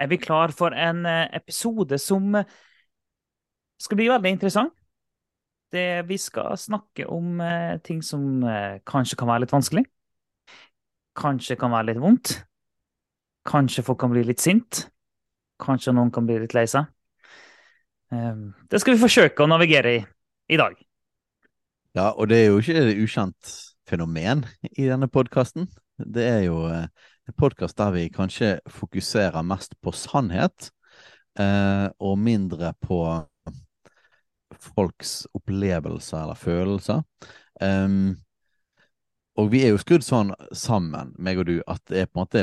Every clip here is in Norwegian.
er vi klar for en eh, episode som eh, skal bli veldig interessant. Det, vi skal snakke om eh, ting som kanskje kan være litt vanskelig. Kanskje kan være litt vondt. Kanskje folk kan bli litt sint. Kanskje noen kan bli litt lei seg. Eh, det skal vi forsøke å navigere i i dag. Ja, og det er jo ikke et ukjent fenomen i denne podkasten. Det er jo en podkast der vi kanskje fokuserer mest på sannhet, eh, og mindre på folks opplevelser eller følelser. Um, og vi er jo skrudd sånn sammen, meg og du, at det er på en måte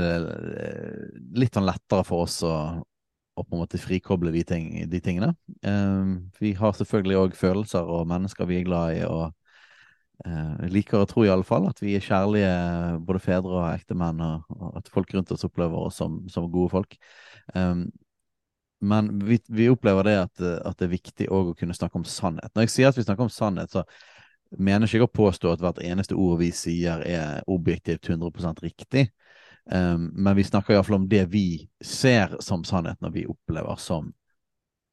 litt sånn lettere for oss å, å på en måte frikoble de, ting, de tingene. Um, vi har selvfølgelig òg følelser og mennesker vi er glad i, og uh, liker å tro i alle fall at vi er kjærlige både fedre og ektemenn, og, at folk rundt oss opplever oss som, som gode folk. Um, men vi, vi, opplever det at, at, det er viktig òg å kunne snakke om sannhet. Når jeg sier at vi snakker om sannhet, så mener ikke jeg å påstå at hvert eneste ord vi sier er objektivt 100 riktig. Um, men vi snakker iallfall om det vi ser som sannhet når vi opplever som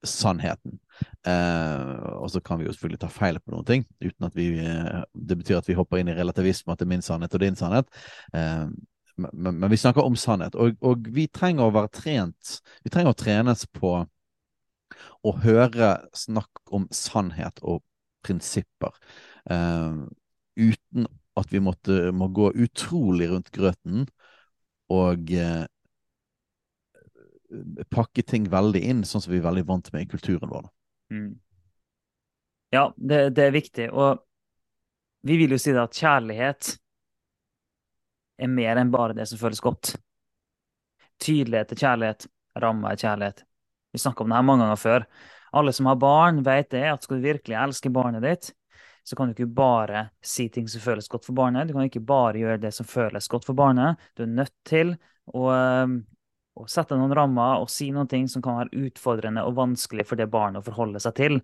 sannheten. Uh, og så kan vi jo selvfølgelig ta feil på noen ting, uten at vi uh, Det betyr at vi hopper inn i relativisme, at det er min sannhet og din sannhet. Uh, men, men, vi snakker om sannhet, og, og, vi trenger å være trent Vi trenger å trenes på å høre snakk om sannhet og prinsipper, uten at vi måtte, må gå utrolig rundt grøten og pakke ting veldig inn, sånn som vi er veldig vant med i kulturen vår. Mm. Ja, det, det er viktig. Og vi vil jo si det at kjærlighet er mer enn bare det som føles godt. Tydelighet er kjærlighet, rammer er kjærlighet. Vi snakka om det her mange ganger før. Alle som har barn, vet det, at skal du virkelig elske barnet ditt, så kan du ikke bare si ting som føles godt for barnet. Du kan ikke bare gjøre det som føles godt for barnet. Du er nødt til å, å sette noen rammer og si noen ting som kan være utfordrende og vanskelig for det barnet å forholde seg til.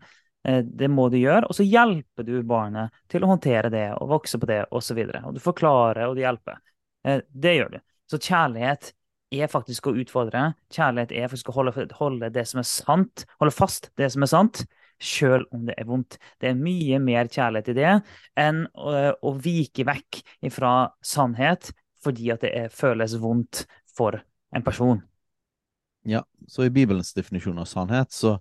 Eh, det må du gjøre, og så hjelper du barnet til å håndtere det og vokse på det osv. Og, og du forklarer og du hjelper. Eh, det gjør du. Så kjærlighet er faktisk å utfordre. Kjærlighet er faktisk å holde, holde det som er sant, holde fast det som er sant, sjøl om det er vondt. Det er mye mer kjærlighet i det enn å, å vike vekk fra sannhet fordi at det er, føles vondt for en person. Ja, så i Bibelens definisjon av sannhet, så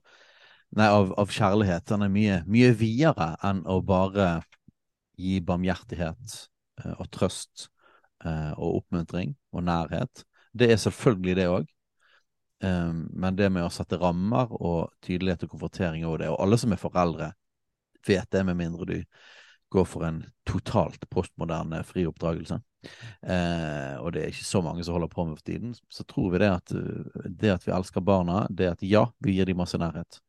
Nei, av, av kjærlighet, den er mye, mye videre enn å bare gi barmhjertighet eh, og trøst Eh, og oppmuntring og nærhet. Det er selvfølgelig det òg. Um, men det med å sette rammer og tydelighet og konfrontering over det, og alle som er foreldre, vet det, med mindre du går for en totalt postmoderne fri oppdragelse. Eh, og det er ikke så mange som holder på med for tiden. Så tror vi det at det at vi elsker barna, det at ja, vi gir dem masse nærhet.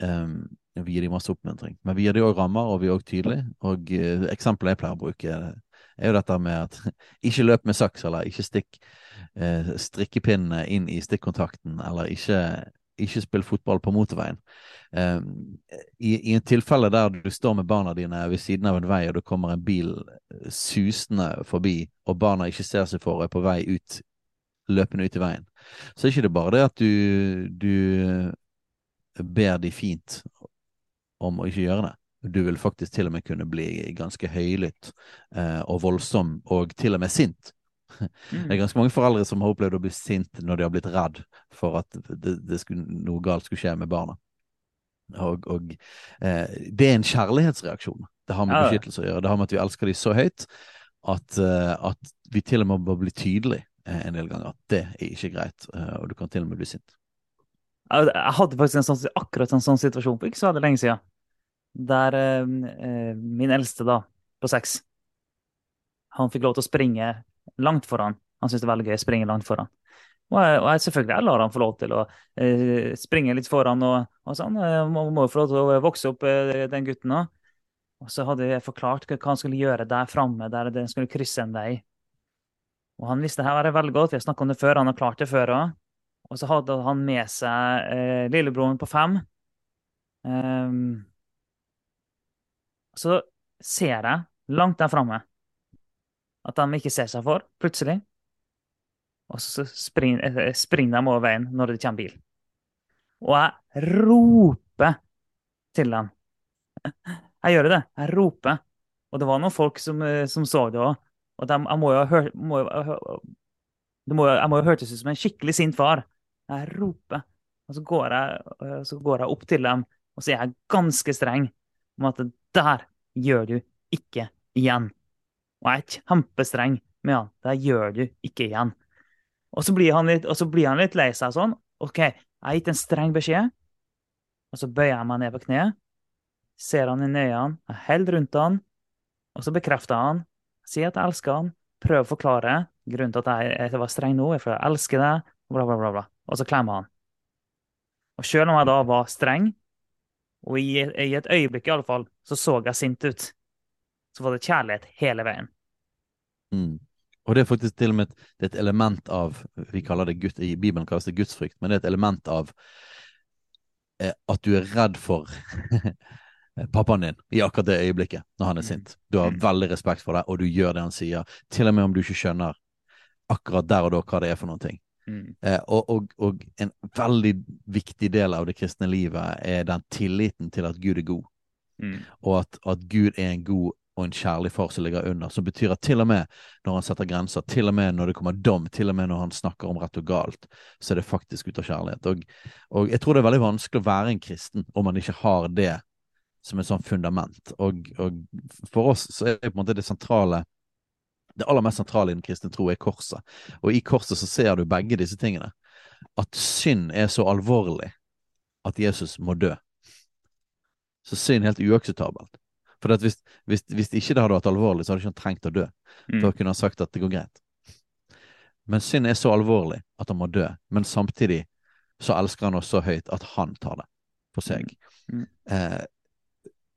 Um, vi gir dem masse oppmuntring. Men vi gir dem òg rammer, og vi er òg tydelige. Og eh, eksempelet jeg pleier å bruke, er jo dette med at ikke løp med saks, eller ikke stikk eh, strikkepinnene inn i stikkontakten, eller ikke, ikke spill fotball på motorveien. Eh, i, i, en tilfelle der du står med barna dine ved siden av en vei, og det kommer en bil eh, susende forbi, og barna ikke ser seg for og er på vei ut, løpende ut i veien, så er ikke det bare det at du, du ber de fint om å ikke gjøre det. Du vil faktisk til og med kunne bli ganske høylytt eh, og voldsom, og til og med sint. Mm. Det er ganske mange foreldre som har opplevd å bli sint når de har blitt redd for at det, det skulle, noe galt skulle skje med barna. Og, og eh, det er en kjærlighetsreaksjon. Det har med beskyttelse å gjøre. Det har med at vi elsker dem så høyt at, uh, at vi til og med må bli tydelige uh, en del ganger at det er ikke greit, uh, og du kan til og med bli sint. Jeg hadde faktisk en sånn, akkurat en sånn situasjon for ikke så veldig lenge siden der eh, eh, min eldste, da, på seks, han fikk lov til å springe langt foran. Han syns det er veldig gøy å springe langt foran. Og og jeg selvfølgelig jeg lar han få lov til å eh, springe litt foran og, og sånn. Jeg må, må jo få lov til å vokse opp, eh, den gutten òg. Og så hadde jeg forklart hva han skulle gjøre der framme, der han skulle krysse en vei. Og han visste det her veldig godt, vi har snakket om det før, han har klart det før òg. Og så hadde han med seg eh, lillebroren på fem. Um, så ser jeg langt der framme at de ikke ser seg for, plutselig. Og så springer, eh, springer de over veien når det kommer bil. Og jeg roper til dem. Jeg gjør det. Jeg roper. Og det var noen folk som, eh, som så det òg. Og de, jeg må jo ha Jeg må jo hørtes ut som en skikkelig sint far. Jeg roper. Og så går jeg, eh, så går jeg opp til dem og så er jeg ganske streng om at det der gjør du ikke igjen. Og jeg er kjempestreng med han. Det gjør du ikke igjen. Og så blir han litt, blir han litt lei seg sånn. OK, jeg har gitt en streng beskjed. Og så bøyer jeg meg ned på kneet, ser han i øynene, jeg holder rundt han, og så bekrefter han. Sier at jeg elsker han, prøver å forklare grunnen til at jeg, jeg var streng nå, er fordi jeg elsker deg, bla, bla, bla, bla. Og så klemmer han. Og selv om jeg da var streng, og i, i et øyeblikk i alle fall, så så jeg sint ut. Så var det kjærlighet hele veien. Mm. Og det er faktisk til og med et, et element av vi kaller det Gud, I Bibelen kalles det gudsfrykt, men det er et element av eh, at du er redd for pappaen din i akkurat det øyeblikket når han er mm. sint. Du har mm. veldig respekt for det, og du gjør det han sier, til og med om du ikke skjønner akkurat der og da hva det er for noen ting. Mm. Eh, og, og, og, en veldig viktig del av det kristne livet er den tilliten til at Gud er god. Mm. Og at, at, Gud er en god og en kjærlig far som ligger under. Som betyr at til og med når han setter grenser, til og med når det kommer dom, til og med når han snakker om rett og galt, så er det faktisk ut av kjærlighet. Og, og jeg tror det er veldig vanskelig å være en kristen om man ikke har det som et sånt fundament. Og, og for oss så er det på en måte det sentrale det aller mest sentrale i den kristne tro er korset. Og i korset så ser du begge disse tingene. At synd er så alvorlig at Jesus må dø. Så synd er helt uakseptabelt. For hvis, hvis, hvis, ikke det hadde vært alvorlig, så hadde ikke han trengt å dø. For å kunne ha sagt at det går greit. Men synd er så alvorlig at han må dø. Men samtidig så elsker han oss så høyt at han tar det på seg. Mm. Mm. Eh,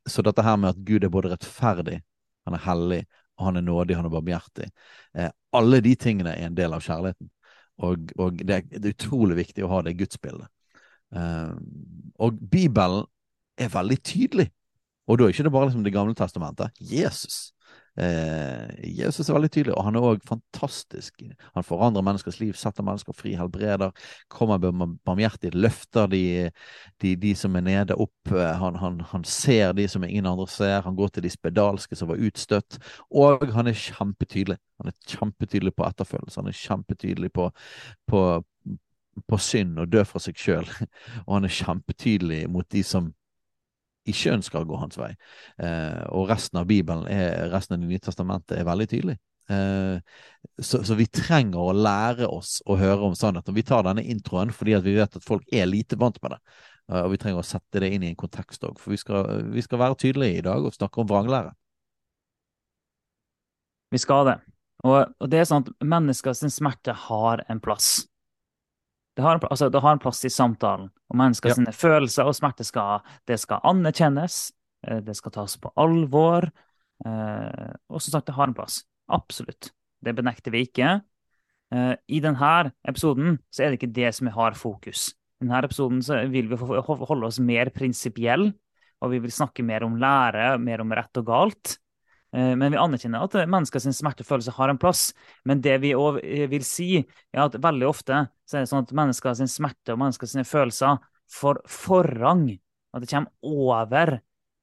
så dette her med at Gud er både rettferdig, han er hellig, og han er nådig, han er barmhjertig. Eh, alle de tingene er en del av kjærligheten. Og, og det, er, det, er, utrolig viktig å ha det gudsbildet. Eh, og Bibelen er veldig tydelig. Og da er ikke det bare liksom Det gamle testamentet. Jesus Eh, Jesus er veldig tydelig, og han er òg fantastisk. Han forandrer menneskers liv, setter mennesker fri, helbreder, kommer med barmhjertighet, løfter de, de, de, som er nede, opp. Eh, han, han, han, ser de som ingen andre ser. Han går til de spedalske som var utstøtt. Og han er kjempetydelig. Han er kjempetydelig på etterfølgelse. Han er kjempetydelig på, på, på synd og dø for seg sjøl. Og han er kjempetydelig mot de som ikke ønsker å gå hans vei. Eh, og resten av Bibelen, er, resten av Det nye testamentet, er veldig tydelig. Eh, så, så, vi trenger å lære oss å høre om sannheten. Vi tar denne introen fordi vi vet at folk er lite vant med det. Eh, og vi trenger å sette det inn i en kontekst òg, for vi skal, vi skal, være tydelige i dag og snakke om vranglære. Vi skal det. Og, og det er sånn at menneskers smerte har en plass. Det har, altså, det har, en plass i samtalen. Og menneskers ja. følelser og smerte skal, det skal anerkjennes, eh, det skal tas på alvor. Eh, og som sagt, det har en plass. Absolutt. Det benekter vi ikke. Eh, I denne episoden så er det ikke det som har fokus. I denne episoden så vil vi holde oss mer prinsipielle, og vi vil snakke mer om lære, mer om rett og galt. Eh, men vi anerkjenner at menneskers smertefølelse har en plass. Men det vi òg eh, vil si, er at veldig ofte så er det sånn at menneskers smerte og menneskers følelser får forrang. At det kommer over,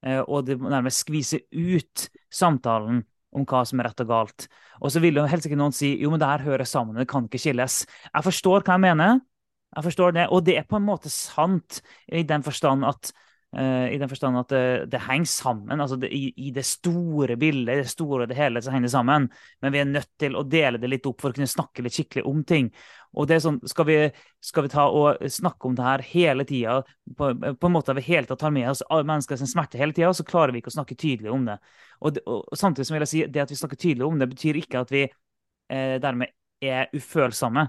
eh, og det nærmest skviser ut samtalen om hva som er rett og galt. Og så vil jo helst ikke noen si jo, men det her hører sammen, det kan ikke skilles. Jeg forstår hva jeg mener, jeg forstår det, og det er på en måte sant i den forstand at I den forstand at det, det henger sammen. altså det, i, i, det store bildet, i det store og det hele, så henger det sammen. Men vi er nødt til å dele det litt opp for å kunne snakke litt skikkelig om ting. Og det er sånn, Skal vi, skal vi ta og snakke om det her hele tida, på, på, en måte vi hele tatt tar med oss mennesker sin smerte hele tida, så klarer vi ikke å snakke tydelig om det. Og, og, Samtidig som vil jeg si, det at vi snakker tydelig om det, betyr ikke at vi eh, dermed er ufølsomme.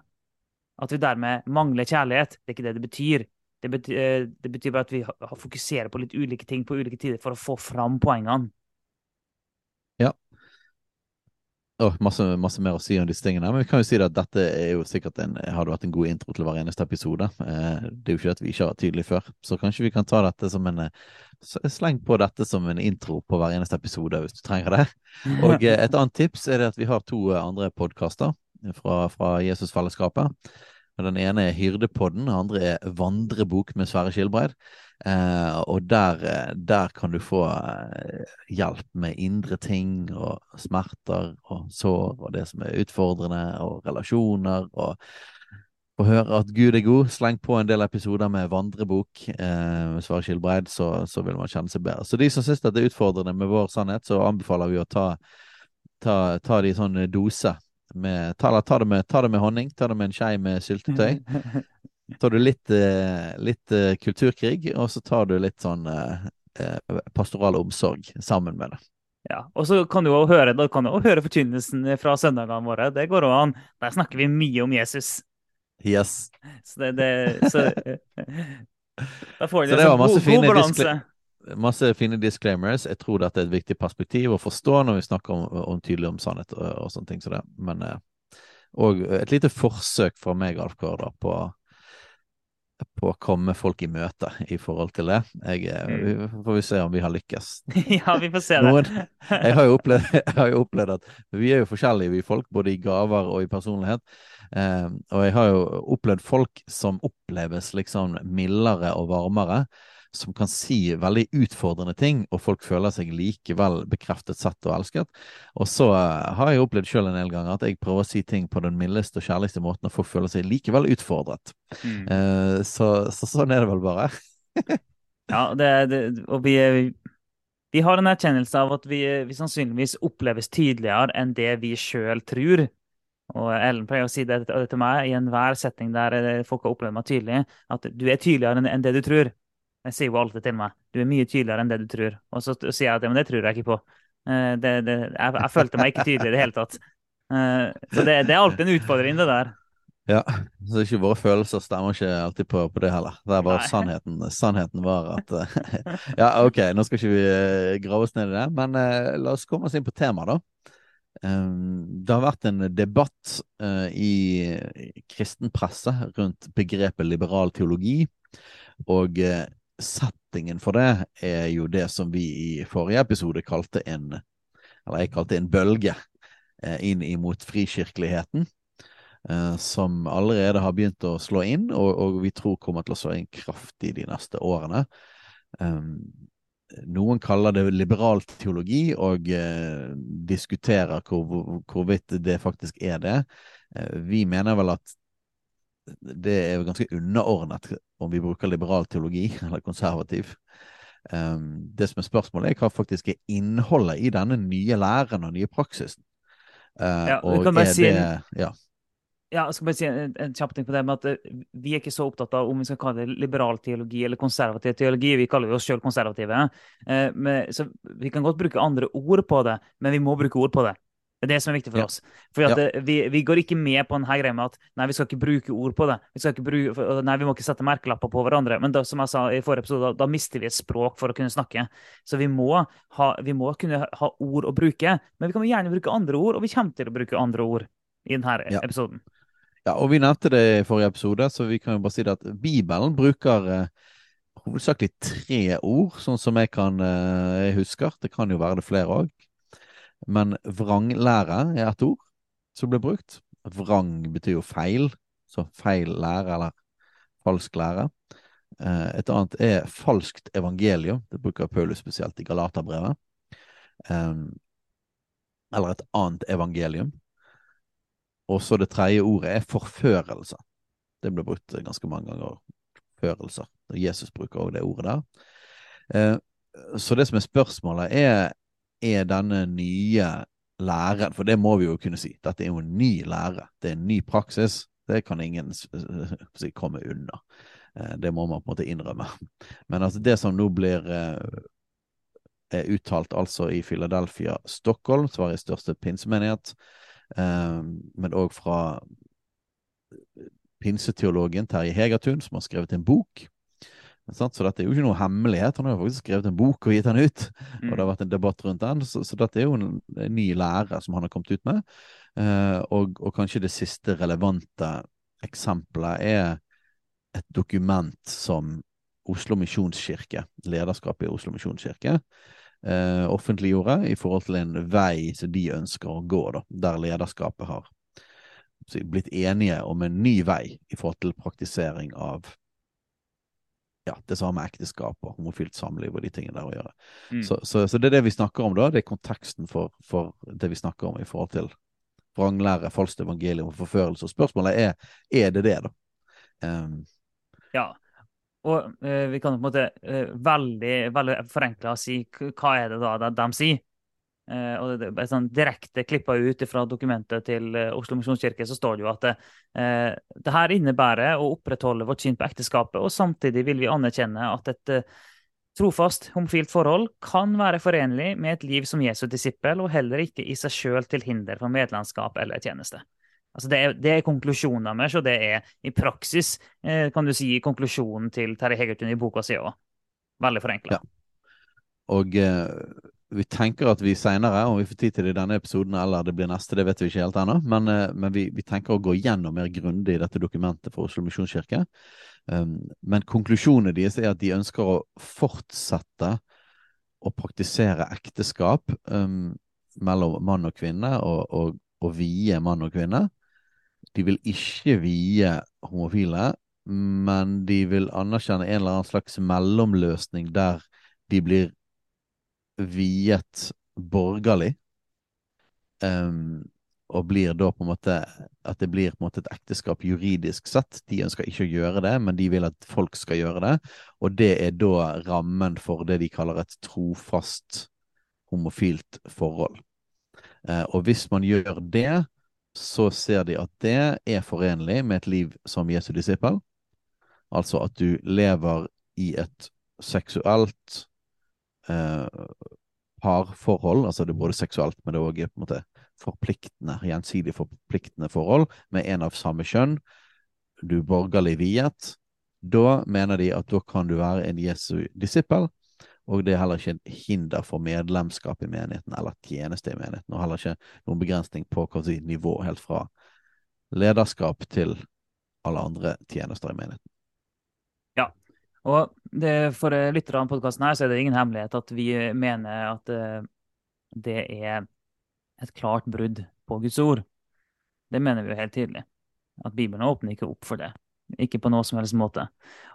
at vi dermed mangler kjærlighet. Det er ikke det det betyr. Det betyr, eh, det betyr bare at vi fokuserer på litt ulike ting på ulike tider for å få fram poengene. Ja. Oh, masse, masse, mer å si om disse tingene. Men vi kan jo si at dette er jo sikkert en, hadde vært en god intro til hver eneste episode. Eh, det er jo ikke at vi ikke har vært tydelige før. Så kanskje vi kan ta dette som en Sleng på dette som en intro på hver eneste episode hvis du trenger det. Og eh, et annet tips er det at vi har to andre podkaster fra, fra Jesusfellesskapet. Den ene er Hyrdepodden, den andre er Vandrebok med Sverre Skilbreid. Eh, og der, eh, der, kan du få eh, hjelp med indre ting og smerter og sår og det som er utfordrende, og relasjoner. og få høre at Gud er god. Sleng på en del episoder med vandrebok eh, med Sverre Skilbreid, så, så, vil man kjenne seg bedre. Så de som syns det er utfordrende med vår sannhet, så anbefaler vi å ta, ta, ta det i sånn dose med, ta, ta, det med, ta, det med, honning, ta det med en skei med syltetøy. tar du litt, eh, litt uh, kulturkrig, og så tar du litt sånn uh, pastoral omsorg sammen med det. Ja, og så kan du jo høre, da kan du høre forkynnelsen fra søndagene våre. Det går òg an. Der snakker vi mye om Jesus. Yes. Så det, det så, Da får du en god, god balanse masse fine disclaimers. Jeg tror dette er et viktig perspektiv å forstå når vi snakker om, om tydelig om sannhet og, og, sånne ting som det. Men eh, et lite forsøk fra meg, Alf Kårda, på, på å komme folk i møte i forhold til det. Jeg, mm. vi, Får vi se om vi har lykkes. ja, vi får se det. Noen, jeg, har opplevd, jeg, har jo opplevd, at vi er jo forskjellige, vi folk, både i gaver og i personlighet. Eh, og jeg har jo opplevd folk som oppleves liksom mildere og varmere som kan si veldig utfordrende ting, og folk føler seg likevel bekreftet, sett og elsket. Og så uh, har jeg opplevd sjøl en del ganger at jeg prøver å si ting på den mildeste og kjærligste måten, og folk føler seg likevel utfordret. Mm. Uh, så, så, sånn er det vel bare. ja, det, det, og vi, vi har en erkjennelse av at vi, vi sannsynligvis oppleves tydeligere enn det vi sjøl tror. Og Ellen pleier å si det til meg i enhver setting der eh, folk har opplevd meg tydelig, at du er tydeligere enn det du tror. Jeg sier jo alltid til meg du er mye tydeligere enn det du tror. Og så sier jeg at ja, men det tror jeg ikke på. Uh, det, det, jeg, jeg, følte meg ikke tydelig i det hele tatt. Uh, så det, det, er alltid en utfordring, det der. Ja, så ikke våre følelser stemmer ikke alltid på, på det heller. Det er bare sannheten. Sannheten var at uh, Ja, OK, nå skal ikke vi grave oss ned i det, men la oss komme oss inn på temaet, da. Um, det har vært en debatt i kristen presse rundt begrepet liberal teologi. Og settingen for det er jo det som vi i forrige episode kalte en Eller jeg kalte en bølge eh, inn imot frikirkeligheten. Eh, som allerede har begynt å slå inn, og, og, vi tror kommer til å slå inn kraftig de neste årene. Um, noen kaller det liberal teologi, og eh, diskuterer hvor, hvorvidt det faktisk er det. Eh, vi mener vel at det er jo ganske underordnet om vi bruker liberal teologi eller konservativ. Um, det som er spørsmålet, er hva faktisk er innholdet i denne nye læren og nye praksisen. Uh, ja, og er si, det ja. ja. jeg skal bare si en, en kjapp ting på det med at uh, Vi er ikke så opptatt av om vi skal kalle det liberal teologi eller konservativ teologi. Vi kaller oss selv konservative. Uh, men, så Vi kan godt bruke andre ord på det, men vi må bruke ord på det. Det er det som er viktig for ja. oss. For ja. vi, vi, går ikke med på denne greia med at nei, vi skal ikke bruke ord på det. Vi, bruke, nei, vi må ikke sette merkelapper på hverandre. Men da, som jeg sa i forrige episode, da, da, mister vi et språk for å kunne snakke. Så vi må, ha, vi må, kunne ha ord å bruke. Men vi kan gjerne bruke andre ord, og vi kommer til å bruke andre ord i denne ja. episoden. Ja, og vi nevnte det i forrige episode, så vi kan jo bare si det at Bibelen bruker eh, hovedsakelig tre ord, sånn som jeg kan eh, jeg husker. Det kan jo være det flere òg. Men vranglære er et ord som blir brukt. Vrang betyr jo feil, så feil lære eller falsk lære. Eh, et annet er falskt evangelium. Det bruker Paulus spesielt i Galaterbrevet. Eller et annet evangelium. Og så det tredje ordet er forførelse. Det ble brukt ganske mange ganger. Forførelser. Jesus bruker også det ordet der. Eh, så det som er spørsmålet, er er denne nye læren? For det må vi jo kunne si. Dette er jo en ny lære. Det er en ny praksis. Det kan ingen si, komme unna. Eh, det må man på en måte innrømme. Men altså det som nå blir eh, er uttalt altså i Philadelphia, Stockholm, Sveriges største pinsemenighet, eh, men òg fra pinseteologen Terje Hegertun, som har skrevet en bok. Så dette er jo ikke noe hemmelighet. Han har jo faktisk skrevet en bok og gitt den ut. Mm. Og det har vært en debatt rundt den. Så, så dette er jo en, en, ny lære som han har kommet ut med. Eh, og, og, kanskje det siste relevante eksempelet er et dokument som Oslo misjonskirke, lederskapet i Oslo misjonskirke, eh, offentliggjorde i forhold til en vei som de ønsker å gå, da, der lederskapet har blitt enige om en ny vei i forhold til praktisering av ja, det samme ekteskap og homofilt samliv og de tingene der å gjøre. Mm. Så, så, så, det er det vi snakker om da, det er konteksten for, for det vi snakker om i forhold til vranglære, falskt evangelium og forførelse. Og spørsmålet er er det det, da? Um, ja, og uh, vi kan på en måte uh, veldig, veldig forenkla si hva er det da de, de sier. Uh, og det, er sånn Direkte klippa ut fra dokumentet til Oslo misjonskirke så står det jo at det, det her innebærer å opprettholde vårt syn på ekteskapet, og samtidig vil vi anerkjenne at et trofast homofilt forhold kan være forenlig med et liv som Jesu disippel, og heller ikke i seg sjøl til hinder for medlemskap eller tjeneste. Altså det, er, det er konklusjonen deres, og det er i praksis eh, kan du si, konklusjonen til Terje Hegertun i boka si òg. Veldig forenkla. Ja. Og eh, vi tenker at vi seinere, om vi får tid til det i denne episoden eller det blir neste, det vet vi ikke helt ennå, men, eh, men vi, vi, tenker å gå gjennom mer grundig dette dokumentet for Oslo misjonskirke. Um, men konklusjonen deres er at de ønsker å fortsette å praktisere ekteskap um, mellom mann og kvinne, og, og, og vie mann og kvinne de vil ikke vie homofile, men de vil anerkjenne en eller annen slags mellomløsning der de blir viet borgerlig. Um, og blir da på en måte at det blir på en måte et ekteskap juridisk sett. De ønsker ikke å gjøre det, men de vil at folk skal gjøre det. Og det er da rammen for det de kaller et trofast homofilt forhold. Eh, og hvis man gjør det, så ser de at det er forenlig med et liv som Jesu disippel. Altså at du lever i et seksuelt eh, parforhold, altså det er både seksuelt, men det er òg på en måte forpliktende, gjensidig forpliktende forhold med en av samme kjønn. Du er borgerlig viet. Da mener de at da kan du være en Jesu disippel, og det er heller ikke en hinder for medlemskap i menigheten eller tjeneste i menigheten, og heller ikke noen begrensning på hva si, nivå, helt fra lederskap til alle andre tjenester i menigheten. Og det, for lytterne av podkasten her så er det ingen hemmelighet at vi mener at uh, det er et klart brudd på Guds ord. Det mener vi jo helt tydelig. At Bibelen åpner ikke opp for det. Ikke på noe som helst måte.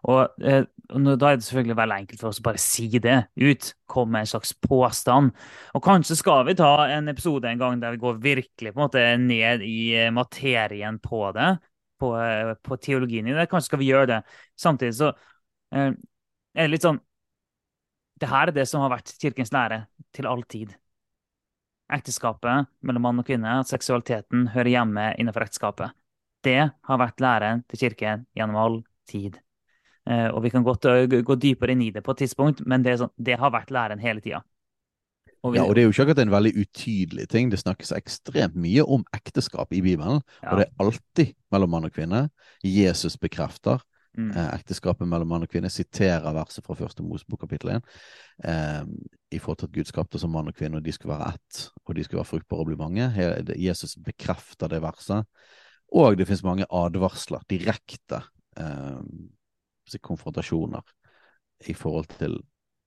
Og, eh, og Da er det selvfølgelig veldig enkelt for oss å bare si det ut. Komme med en slags påstand. Og kanskje skal vi ta en episode en gang der vi går virkelig på en måte ned i eh, materien på det. På, eh, på teologien i det. Kanskje skal vi gjøre det. Samtidig så eh, er det litt sånn Det her er det som har vært kirkens lære til all tid. Ekteskapet mellom mann og kvinne, at seksualiteten hører hjemme innenfor ekteskapet. Det har vært læren til kirken gjennom all tid. Eh, og vi kan godt eh, gå dypere inn i det på et tidspunkt, men det, sånn, det har vært læren hele tida. Ja, og det er jo ikke akkurat en veldig utydelig ting. Det snakkes ekstremt mye om ekteskap i Bibelen, ja. og det er alltid mellom mann og kvinne. Jesus bekrefter mm. eh, ekteskapet mellom mann og kvinne, siterer verset fra første Mosebok kapittel 1 eh, i forhold til at Gud skapte som mann og kvinne, og de skulle være ett, og de skulle være fruktbare og bli mange. Jesus bekrefter det verset. Og det finnes mange advarsler, direkte eh, konfrontasjoner i forhold til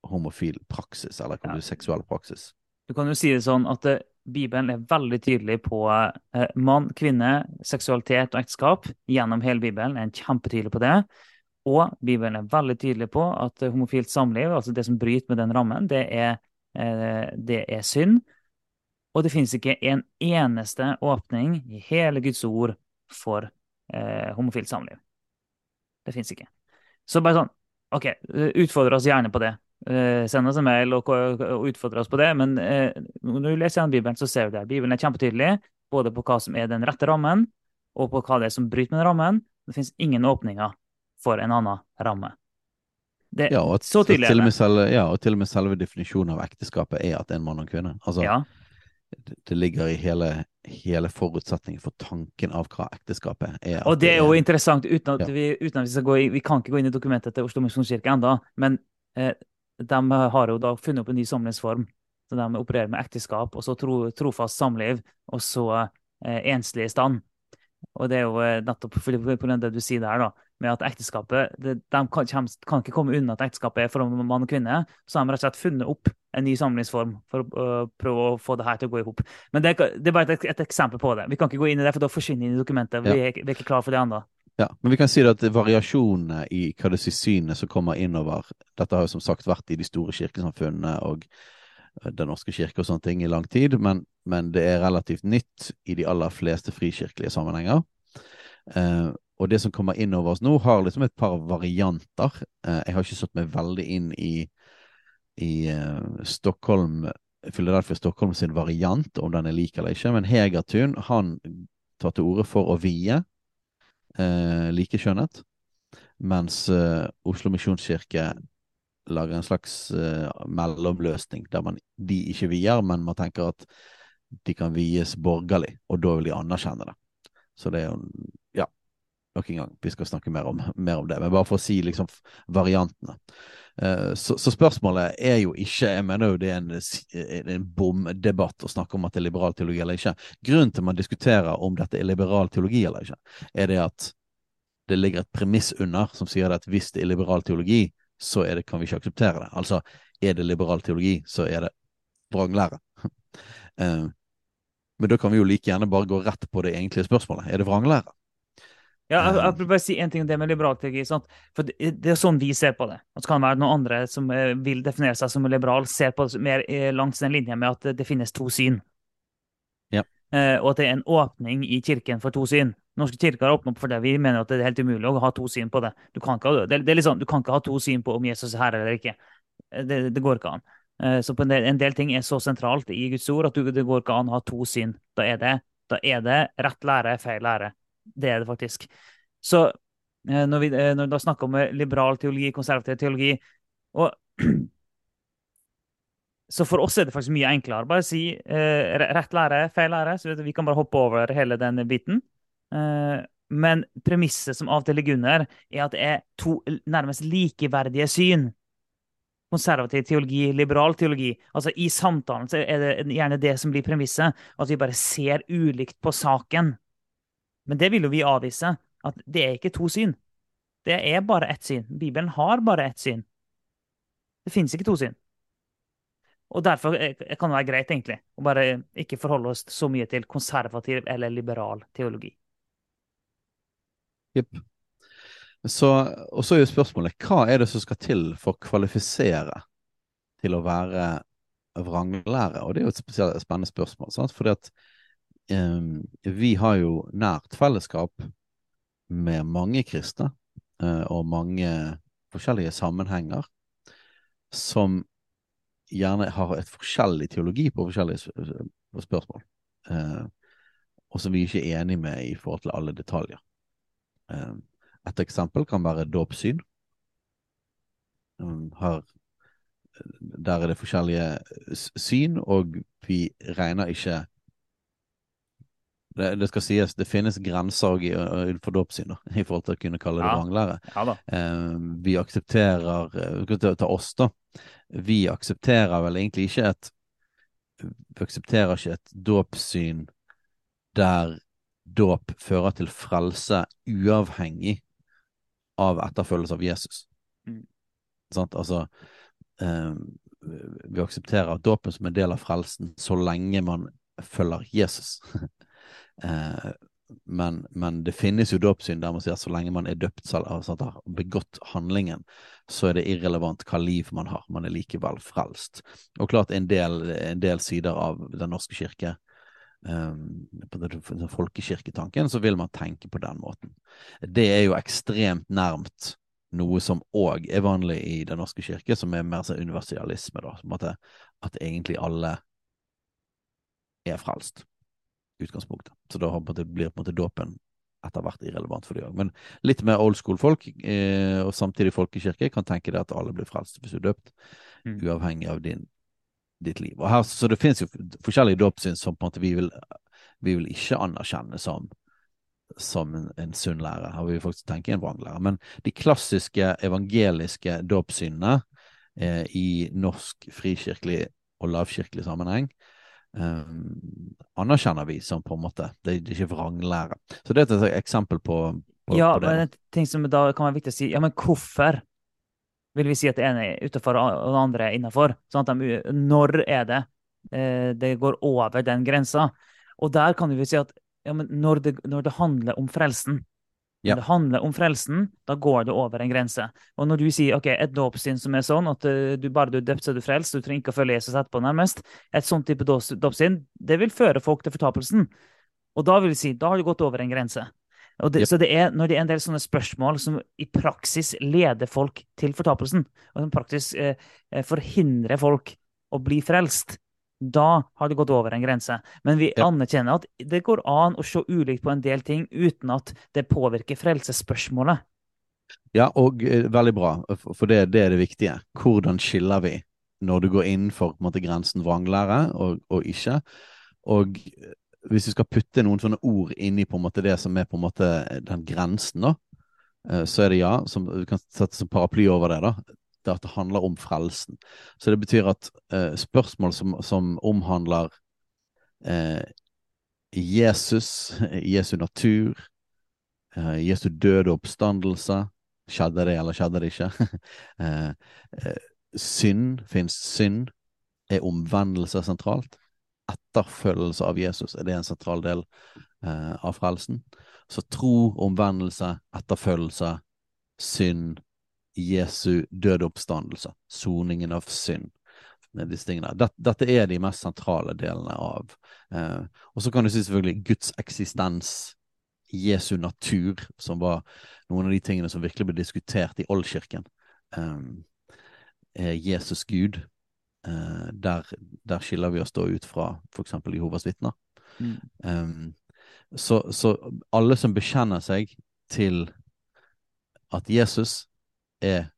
homofil praksis, eller ja. seksuell praksis. Du kan jo si det sånn at uh, Bibelen er veldig tydelig på uh, mann, kvinne, seksualitet og ekteskap. Gjennom hele Bibelen er en kjempetydelig på det. Og Bibelen er veldig tydelig på at uh, homofilt samliv, altså det som bryter med den rammen, det er, det er synd. Og det finnes ikke en eneste åpning i hele Guds ord for eh, homofilt samliv. Det fins ikke. Så bare sånn OK, utfordre oss gjerne på det. Eh, send oss en mail og, og utfordre oss på det. Men eh, når du leser Bibelen, så ser du det. Bibelen er kjempetydelig både på hva som er den rette rammen, og på hva det er som bryter med den rammen. Det finnes ingen åpninger for en annen ramme. Det, ja, og, så tydelig er det. Selve, ja, og til og med selve definisjonen av ekteskapet er at det er en mann og en kvinne. Altså, ja. det, det ligger i hele hele forutsetningen for tanken av hva ekteskapet er. Og det er jo interessant, uten at, Ja. vi, uten at vi skal gå i Vi kan ikke gå inn i dokumentet til Oslo misjonskirke ennå, men eh, de har jo da funnet opp en ny samlivsform. Så de opererer med ekteskap, og så tro, trofast samliv, og så eh, enslig stand. Og det er jo eh, nettopp av det du sier der, da, med at ekteskapet det, De kan, kan ikke komme unna at ekteskapet er for mann og kvinne. Så har de rett og slett funnet opp en ny samlingsform for å uh, prøve å få det her til å gå i hop. Men det, det er bare et, et eksempel på det. Vi kan ikke gå inn i det, for da forsvinner det i dokumentet. Vi, er, vi er ikke klar for det ennå. Ja, men vi kan si at variasjonene i hva det synet som kommer innover Dette har jo som sagt vært i de store kirkesamfunnene og eh, Den norske kirke og sånne ting i lang tid, men, men det er relativt nytt i de aller fleste frikirkelige sammenhenger. Eh, og det som kommer innover oss nå, har liksom et par varianter. Eh, jeg har ikke satt meg veldig inn i, i eh, Stockholm Philadelphia Stockholm sin variant, om den er lik eller ikke, men Hegertun han tar til orde for å vie eh, likekjønnet, mens eh, Oslo misjonskirke lager en slags eh, mellomløsning der man, de ikke vier, men man tenker at de kan vies borgerlig, og da vil de anerkjenne det. Så det er jo nok en gang, vi skal snakke mer om, mer om det, men bare for å si liksom variantene. Eh, Så, så spørsmålet er jo ikke Jeg mener jo det er en, en bomdebatt å snakke om at det er liberal teologi eller ikke. Grunnen til man diskuterer om dette er liberal teologi eller ikke, er det at det ligger et premiss under som sier at hvis det er liberal teologi, så det, kan vi ikke akseptere det. Altså, er det liberal teologi, så er det vranglære. Eh, Men da kan vi jo like gjerne bare gå rett på det egentlige spørsmålet. Er det vranglære? Ja, jeg, Eh. jeg vil bare si en ting om det med liberal teologi. For det, det er sånn vi ser på det. Og så kan det være noen andre som eh, vil definere seg som liberal, ser på det mer eh, langs den linja med at det, finnes to syn. Ja. Eh, og at det er en åpning i kirken for to syn. Norske kirker har åpnet opp for det. Vi mener at det er helt umulig å ha to syn på det. Du kan ikke, det, det er sånn, du kan ikke ha to syn på om Jesus er herre eller ikke. Eh, Det, det går ikke an. Eh, Så på en del, en del ting er så sentralt i Guds ord at du, det går ikke an å ha to syn. Da er det, da er det rett lære, feil lære. Det er det faktisk. Så eh, når vi, eh, når vi snakker om eh, liberal teologi, konservativ teologi og Så for oss er det faktisk mye enklere. Bare si eh, rett lære, feil lære. Så vi kan bare hoppe over hele den biten. Eh, men premisset som av og til ligger under, er at det er to nærmest likeverdige syn. Konservativ teologi, liberal teologi. Altså I samtalen så er det gjerne det som blir premisset. At vi bare ser ulikt på saken. Men det vil jo vi avvise. At det er ikke to syn. Det er bare ett syn. Bibelen har bare ett syn. Det fins ikke to syn. Og derfor eh, kan det være greit, egentlig, å bare ikke forholde oss så mye til konservativ eller liberal teologi. Jepp. Og så er jo spørsmålet hva er det som skal til for å kvalifisere til å være vranglære? Og det er jo et spesielt spennende spørsmål. Sant? Fordi at vi har jo nært fellesskap med mange kristne eh, og mange forskjellige sammenhenger som gjerne har et forskjellig teologi på forskjellige spørsmål. Eh, og som vi ikke er enig med i forhold til alle detaljer. Eh, et eksempel kan være dåpssyn. Um, der er det forskjellige syn, og vi regner ikke det, det skal sies, det finnes grenser for dåpssyn, i forhold til å kunne kalle det Ja. vranglære. Ja. Eh, vi aksepterer eh, vi ta, ta oss, da. Vi aksepterer vel egentlig ikke et Vi aksepterer ikke et dåpssyn der dåp fører til frelse uavhengig av etterfølgelse av Jesus. Mm. Sant? Altså eh, Vi aksepterer dåpen som en del av frelsen så lenge man følger Jesus. eh, men, men det finnes jo dåpssynd der man sier at så lenge man er døpt, selv altså har begått handlingen, så er det irrelevant hva liv man har. Man er likevel frelst. Og klart en del, en del sider av Den norske kirke, um, på folkekirketanken, så vil man tenke på den måten. Det er jo ekstremt nærmt noe som òg er vanlig i Den norske kirke, som er mer sånn universalisme, da. At, at egentlig alle er frelst utgangspunktet. Så da blir på en måte dåpen etter hvert irrelevant for de òg. Men litt mer old school-folk, eh, og samtidig folkekirke, kan tenke deg at alle blir frelst hvis du er døpt, Mm. uavhengig av din, ditt liv. Og her, så det finnes jo forskjellige dåpssyn som på en måte vi vil vi vil ikke anerkjenne som, som en, en sunn lære. Her vil vi faktisk tenke en vranglære. Men de klassiske evangeliske dåpssynene eh, i norsk frikirkelig og lavkirkelig sammenheng eh, anerkjenner vi som på en måte Det, er ikke vranglære. Så det er et eksempel på, på, ja, på det. men en ting som da kan være viktig å si, ja, men hvorfor vil vi si at det ene er utenfor og det andre er innafor? Sånn de, når er det eh, det går over den grensa? Og der kan vi si at ja, men når, det, når det handler om frelsen, Ja. når det handler om frelsen, da går det over en grense. Og når du sier ok, et dåpssyn som er sånn at eh, du bare du er døpt, så er du frelst, du trenger ikke å følge Jesus etterpå, nærmest, et sånt type dåps- dåpssyn, det vil føre folk til fortapelsen. Og da vil vi si, da har du gått over en grense. Det, Yep. Så det er når det er en del sånne spørsmål som i praksis leder folk til fortapelsen, og som praksis eh, eh, forhindrer folk å bli frelst, da har det gått over en grense. Men vi Ja. anerkjenner at det går an å se ulikt på en del ting uten at det påvirker frelsesspørsmålet. Ja, og eh, veldig bra, for det, det er det viktige. Hvordan skiller vi når du går innenfor måte, grensen vranglære og, og ikke? Og eh, hvis vi skal putte noen sånne ord inn i måte det som er på en måte den grensen, da, eh, så er det ja, som, vi kan sette som paraply over det, da, det at det handler om frelsen. Så det betyr at eh, spørsmål som, som omhandler eh, Jesus, Jesu natur, eh, Jesu døde oppstandelse, skjedde det eller skjedde det ikke? eh, eh, synd, fins synd? Er omvendelse sentralt? Etterfølgelse av Jesus, er det en sentral del eh, av frelsen? Så tro, omvendelse, etterfølgelse, synd, Jesu døde oppstandelse, soningen av synd. Disse tingene. Dette, dette er de mest sentrale delene av eh, Og så kan du si selvfølgelig Guds eksistens, Jesu natur, som var noen av de tingene som virkelig ble diskutert i oldkirken. Eh, Jesus Gud? Eh, der, der skiller vi oss da ut fra f.eks. Jehovas vitner. Mm. Um, så, så alle som bekjenner seg til at Jesus er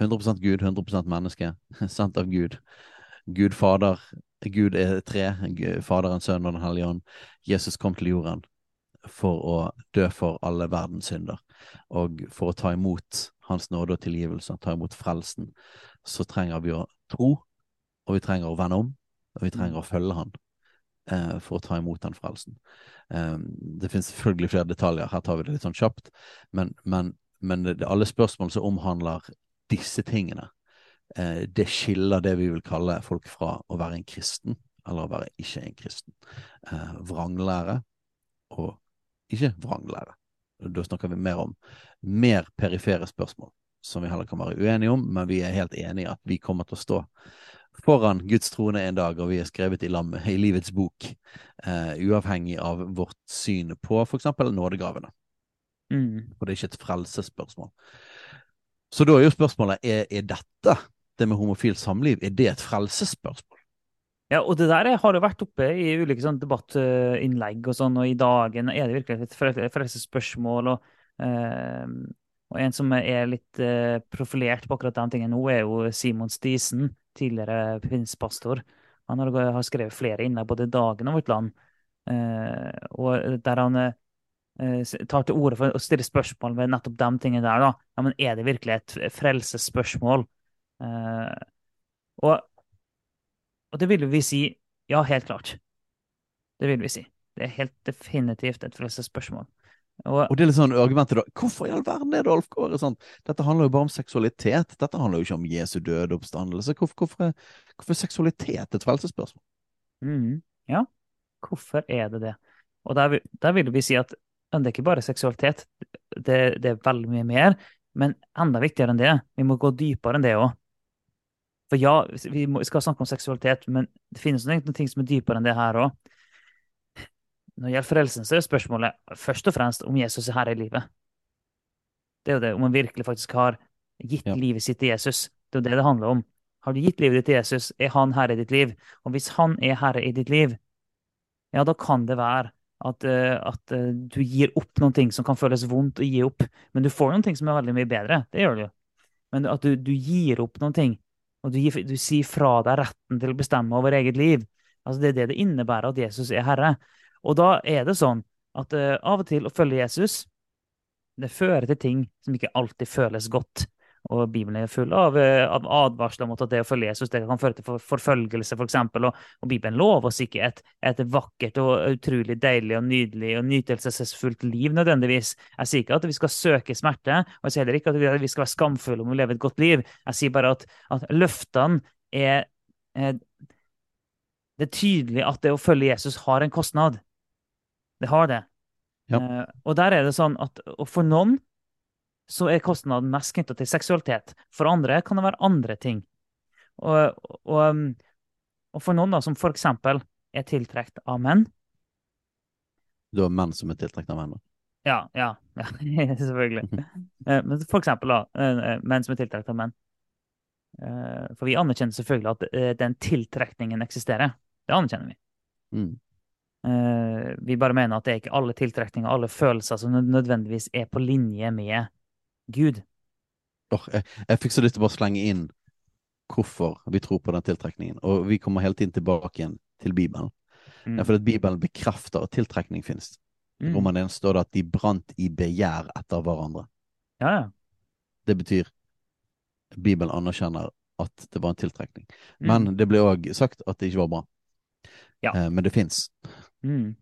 100% Gud, 100% menneske, sendt av Gud. Gud Fader, Gud er tre, Faderen, Sønnen og Den hellige ånd. Jesus kom til jorden for å dø for alle verdens synder, og for å ta imot Hans nåde og tilgivelse, ta imot frelsen, så trenger vi å tro, og vi trenger å vende om, og vi trenger å følge Han eh, for å ta imot den frelsen. Eh, det finnes selvfølgelig flere detaljer, her tar vi det litt sånn kjapt, men, men, men det, alle spørsmål som omhandler disse tingene, eh, det skiller det vi vil kalle folk fra å være en kristen, eller å være ikke en kristen. Eh, vranglære og ikke vranglære. Da snakker vi mer om mer perifere spørsmål, som vi heller kan være uenige om, men vi er helt enige at vi kommer til å stå foran Guds trone en dag, og vi er skrevet i, lam, i livets bok, eh, uavhengig av vårt syn på eksempel nådegavene. Mm. Og det er ikke et frelsesspørsmål. Så da er jo spørsmålet, er, er dette, det med homofilt samliv, er det et frelsesspørsmål? Ja, og det der har jo vært oppe i ulike sånn debattinnlegg og sånn, og i dagen er det virkelig et frel- frelsesspørsmål. Og, eh, og en som er litt eh, profilert på akkurat den tingen nå, er jo Simon Stisen, tidligere pinspastor. Han har, har skrevet flere innlegg både i Dagen og Vårt Land, eh, og der han eh, tar til orde for å stille spørsmål ved nettopp de tingene der. da. Ja, men Er det virkelig et frelsesspørsmål? Eh, og og det vil vi si ja, helt klart. Det vil vi si. Det er helt definitivt et frelsesspørsmål. Og, Og det er litt sånn argumentet da, hvorfor i all verden er det Alf Kåre sånn? Dette handler jo bare om seksualitet, dette handler jo ikke om Jesu døde oppstandelse. Hvorfor, hvorfor, hvorfor er seksualitet et frelsesspørsmål? Mm, ja, hvorfor er det det? Og der, der vil vi si at det er ikke bare seksualitet, det, det er veldig mye mer, men enda viktigere enn det, vi må gå dypere enn det òg. For ja, vi må, skal snakke om seksualitet, men det finnes noen ting som er dypere enn det her òg. Når det gjelder frelsen, så er spørsmålet først og fremst om Jesus er herre i livet. Det er jo det, om man virkelig faktisk har gitt Ja. livet sitt til Jesus. Det er jo det det handler om. Har du gitt livet ditt til Jesus, er han herre i ditt liv. Og hvis han er herre i ditt liv, ja, da kan det være at, eh, at eh, du gir opp noen ting som kan føles vondt å gi opp. Men du får noen ting som er veldig mye bedre. Det gjør du jo. Men at du, du gir opp noen ting, og du, gir, du sier fra deg retten til å bestemme over eget liv. Altså Det er det det innebærer at Jesus er herre. Og da er det sånn at uh, av og til å følge Jesus, det fører til ting som ikke alltid føles godt. Og Bibelen er full av, eh, av advarsler mot at det å følge Jesus det kan føre til forfølgelse, f.eks. For eksempel. og, og Bibelen lover oss ikke et, et, vakkert og utrolig deilig og nydelig og nytelsesfullt liv nødvendigvis. Jeg sier ikke at vi skal søke smerte, og jeg sier heller ikke at vi skal være skamfulle om å leve et godt liv. Jeg sier bare at, at løftene er, er Det er tydelig at det å følge Jesus har en kostnad. Det har det. Ja. Uh, og der er det sånn at og for noen så er kostnaden mest knytta til seksualitet. For andre kan det være andre ting. Og, og, um, og for noen da, som f.eks. er tiltrukket av menn Du har menn som er tiltrukket av menn? da? Ja, ja, ja selvfølgelig. Eh, men for eksempel da, eh, menn som er tiltrukket av menn. For vi anerkjenner selvfølgelig at den tiltrekningen eksisterer. Det anerkjenner vi. Mm. Vi bare mener at det er ikke alle tiltrekninger, alle følelser som nødvendigvis er på linje med Gud. Oh, jeg, jeg fikk så lyst til å bare slenge inn hvorfor vi tror på den tiltrekningen. Og vi kommer hele tiden tilbake igjen til Bibelen. Mm. For at Bibelen bekrefter at tiltrekning finnes. I mm. Roman 1 står det at de brant i begjær etter hverandre. Ja, ja. Det betyr Bibelen anerkjenner at det var en tiltrekning. Mm. Men det ble òg sagt at det ikke var bra. Ja. Eh, men det fins. Mm.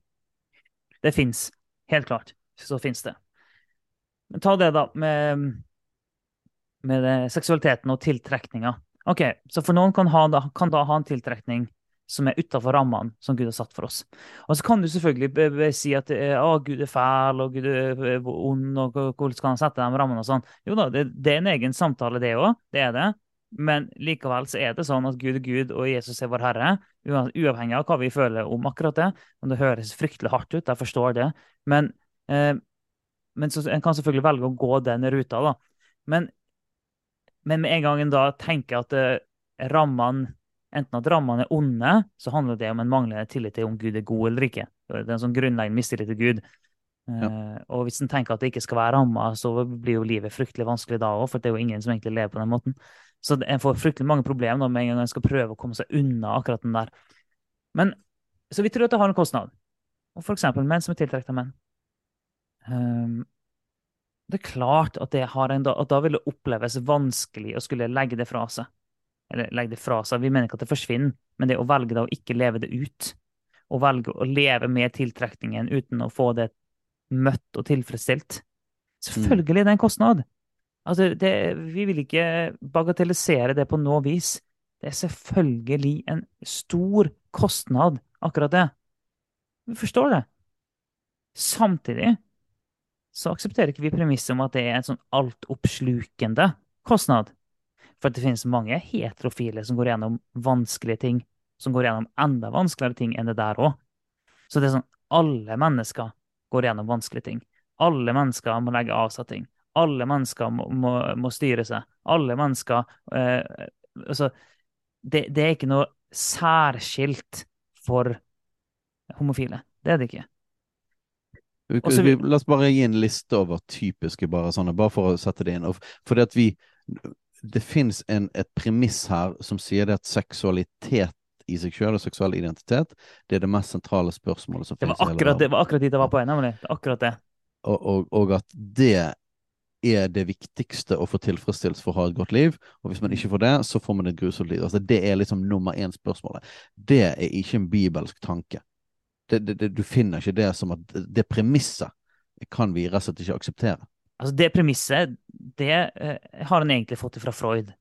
Det fins. Helt klart. Så fins det. Men ta det, da, med, med det, seksualiteten og tiltrekninga. Ok, Så for noen kan, ha, kan da ha en tiltrekning som er utafor rammene som Gud har satt for oss. Og så kan du selvfølgelig si at å, Gud er fæl, og Gud er ond, og hvordan skal han sette de rammene og sånn. Jo da, det, det, er en egen samtale, det òg. Det er det. Men likevel så er det sånn at Gud er Gud, og Jesus er vår Herre. Uavhengig av hva vi føler om akkurat det. Men det høres fryktelig hardt ut, jeg forstår det. Men, eh, men så, en kan selvfølgelig velge å gå den ruta, da. Men, men med en gang en da tenker at uh, rammene Enten at rammene er onde, så handler det om en manglende tillit til om Gud er god eller ikke. Det er en sånn grunnleggende mistillit til Gud. Ja. Uh, og hvis en tenker at det ikke skal være ramma, så blir jo livet fryktelig vanskelig da òg, for det er jo ingen som egentlig lever på den måten. Så en får fryktelig mange problemer med en gang en skal prøve å komme seg unna akkurat den der. Men, så vi tror at det har en kostnad. Og for eksempel menn som er tiltrukket av menn. Um, det er klart at, det en, at da vil det oppleves vanskelig å skulle legge det fra seg. Eller legge det fra seg. Vi mener ikke at det forsvinner, men det å velge da å ikke leve det ut. Å velge å leve med tiltrekningen uten å få det møtt og tilfredsstilt. Selvfølgelig det er en kostnad. Altså, det, vi vil ikke bagatellisere det på noe vis. Det er selvfølgelig en stor kostnad, akkurat det. Vi forstår det. Samtidig så aksepterer ikke vi premisset om at det er en sånn altoppslukende kostnad. For det finnes mange heterofile som går gjennom vanskelige ting, som går gjennom enda vanskeligere ting enn det der òg. Så det er sånn alle mennesker går gjennom vanskelige ting. Alle mennesker må legge av seg ting alle mennesker må, må, må styre seg. Alle mennesker eh, Altså, det, det, er ikke noe særskilt for homofile. Det er det ikke. Også, vi, la oss bare gi en liste over typiske, bare sånne, bare for å sette det inn. Fordi at vi Det fins et premiss her som sier det at seksualitet i seg sjøl og seksuell identitet, det er det mest sentrale spørsmålet som fins. Det var akkurat dit jeg var på, nemlig. Akkurat det. Og, og, og, at det er det viktigste å få tilfredsstilt for å ha et godt liv. Og hvis man ikke får det, så får man et grusomt liv. Altså, det er liksom nummer én-spørsmålet. Det er ikke en bibelsk tanke. Det, det, det, du finner ikke det som at det premisset kan vi rett og slett ikke akseptere. Altså Det premisset det eh, har han egentlig fått fra Freud.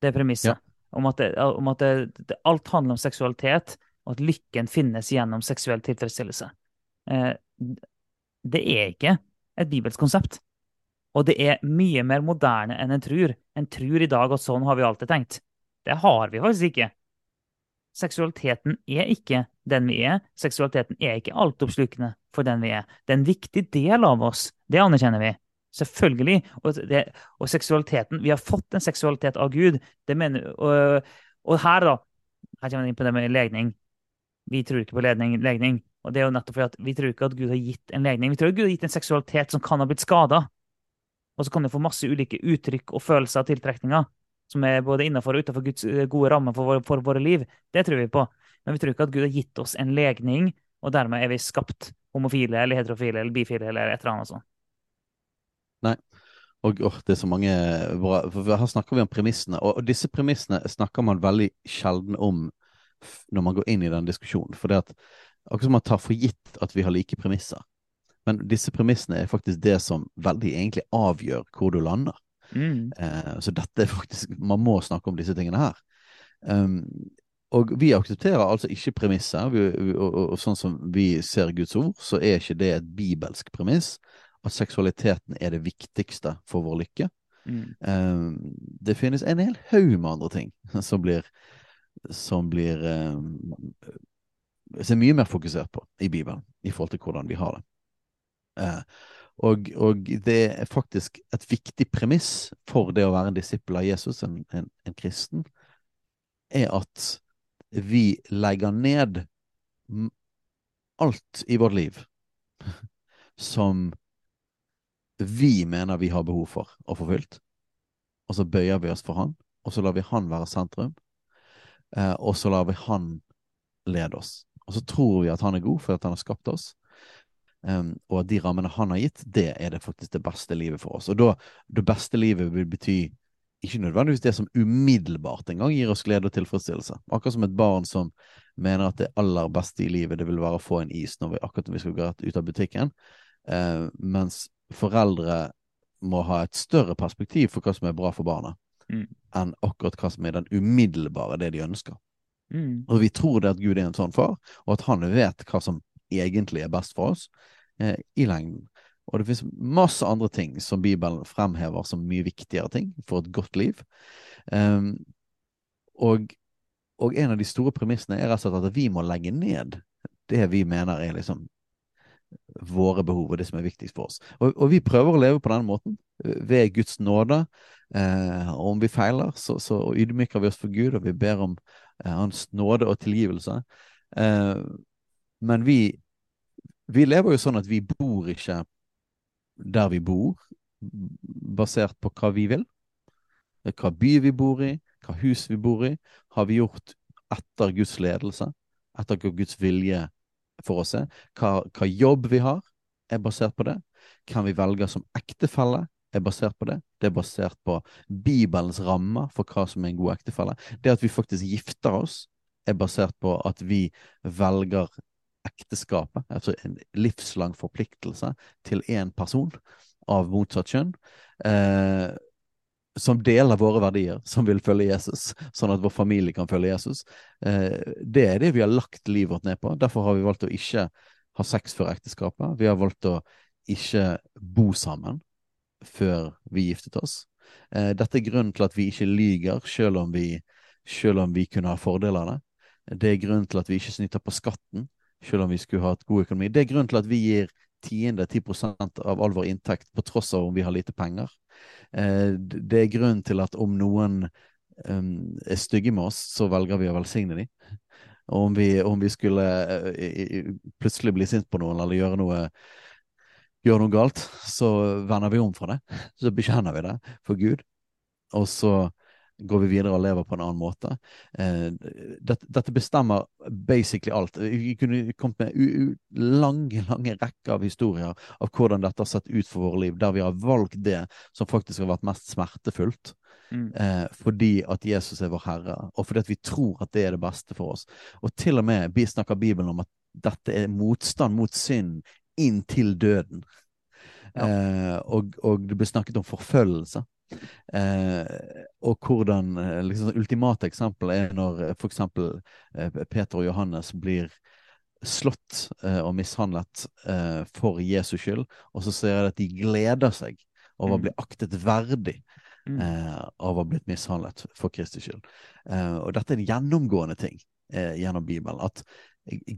Det premisset. Ja. Om at, om at alt handler om seksualitet, og at lykken finnes gjennom seksuell tilfredsstillelse. Eh, det er ikke et bibelsk konsept. Og det er mye mer moderne enn en tror. En tror i dag at sånn har vi alltid tenkt. Det har vi faktisk ikke. Seksualiteten er ikke den vi er. Seksualiteten er ikke altoppslukende for den vi er. Det er en viktig del av oss. Det anerkjenner vi. Selvfølgelig. Og, det, og seksualiteten Vi har fått en seksualitet av Gud. Mener, og, og, her, da Her kommer jeg inn på det med legning. Vi tror ikke på legning. legning. Og det er jo nettopp fordi at vi tror ikke at Gud har gitt en legning. Vi tror at Gud har gitt en seksualitet som kan ha blitt skada. Og så kan du få masse ulike uttrykk og følelser av tiltrekninger, som er både innenfor og utenfor Guds eh, gode rammer for, for, våre liv. Det tror vi på. Men vi tror ikke at Gud har gitt oss en legning og dermed er vi skapt homofile eller heterofile eller bifile eller et eller annet sånt. Nei. Og oh, det er så mange bra For her snakker vi om premissene, og, disse premissene snakker man veldig sjelden om når man går inn i den diskusjonen. For det at akkurat som man tar for gitt at vi har like premisser. Men disse premissene er faktisk det som veldig egentlig avgjør hvor du lander. Mm. Eh, så dette er faktisk Man må snakke om disse tingene her. Um, og vi aksepterer altså ikke premisser. Vi, og, og, og, sånn som vi ser Guds ord, så er ikke det et bibelsk premiss at seksualiteten er det viktigste for vår lykke. Mm. Um, det finnes en hel haug med andre ting som blir som blir um, som er mye mer fokusert på i Bibelen i forhold til hvordan vi har det. Uh, og, og, det er faktisk et viktig premiss for det å være en disippel av Jesus, en, en, en kristen, er at vi legger ned alt i vårt liv som vi mener vi har behov for å få fylt. Og så bøyer vi oss for han, og så lar vi han være sentrum. Eh, og så lar vi han lede oss. Og så tror vi at han er god fordi han har skapt oss. Um, og at de rammene han har gitt, det er det faktisk det beste livet for oss. Og da, det beste livet vil bety ikke nødvendigvis det som umiddelbart engang gir oss glede og tilfredsstillelse. Akkurat som et barn som mener at det aller beste i livet det vil være å få en is når vi, akkurat når vi skal gå ut av butikken. eh, mens foreldre må ha et større perspektiv for hva som er bra for barna, mm. enn akkurat hva som er den umiddelbare, det de ønsker. Mm. Og vi tror det at Gud er en sånn far, og at han vet hva som egentlig er best for oss eh, i lengden. Og det finnes masse andre ting som Bibelen fremhever som mye viktigere ting for et godt liv. Um, og, og, en av de store premissene er rett og slett at vi må legge ned det vi mener er liksom våre behov og det som er viktigst for oss. Og, og vi prøver å leve på denne måten, ved Guds nåde. Eh, og om vi feiler, så, så ydmyker vi oss for Gud, og vi ber om eh, Hans nåde og tilgivelse. Eh, men vi, vi lever jo sånn at vi bor ikke der vi bor, basert på hva vi vil. Hva by vi bor i, hva hus vi bor i, har vi gjort etter Guds ledelse, etter hva Guds vilje for oss er. Hva, hva, jobb vi har, er basert på det. Hvem vi velger som ektefelle, er basert på det. Det er basert på Bibelens rammer for hva som er en god ektefelle. Det at vi faktisk gifter oss, er basert på at vi velger ekteskapet, altså en livslang forpliktelse til én person av motsatt kjønn. Eh, som deler våre verdier, som vil følge Jesus, sånn at vår familie kan følge Jesus. Eh, det er det vi har lagt livet vårt ned på. Derfor har vi valgt å ikke ha sex før ekteskapet. Vi har valgt å ikke bo sammen før vi giftet oss. Eh, dette er grunnen til at vi ikke lyger, selv om vi, selv om vi kunne ha fordelene. det. Er grunnen til at vi ikke snyter på skatten, selv om vi skulle ha et god økonomi. Det er grunnen til at vi gir tiende, ti prosent av all vår inntekt på tross av om vi har lite penger. Eh, det er grunnen til at om noen um, er stygge med oss, så velger vi å velsigne dem. Og om vi, om vi skulle uh, plutselig bli sint på noen eller gjøre noe, gjøre noe galt, så vender vi om fra det. Så bekjenner vi det for Gud. Og så går vi videre og lever på en annen måte. Eh, dette, dette, bestemmer basically alt. Vi kunne kommet med lange lange rekker av historier av hvordan dette har sett ut for våre liv, der vi har valgt det som faktisk har vært mest smertefullt. Mm. Eh, fordi at Jesus er vår Herre, og fordi at vi tror at det er det beste for oss. Og til og med vi snakker Bibelen om at dette er motstand mot synd inntil døden. Ja. Eh, og, og det blir snakket om forfølgelse. Eh, og hvordan eh, liksom, Ultimate eksempel er når eh, f.eks. Eh, Peter og Johannes blir slått eh, og mishandlet eh, for Jesus skyld, og så ser jeg at de gleder seg over å mm. bli aktet verdig mm. eh, av å ha blitt mishandlet for Kristi skyld. og dette er en gjennomgående ting gjennom Bibelen. At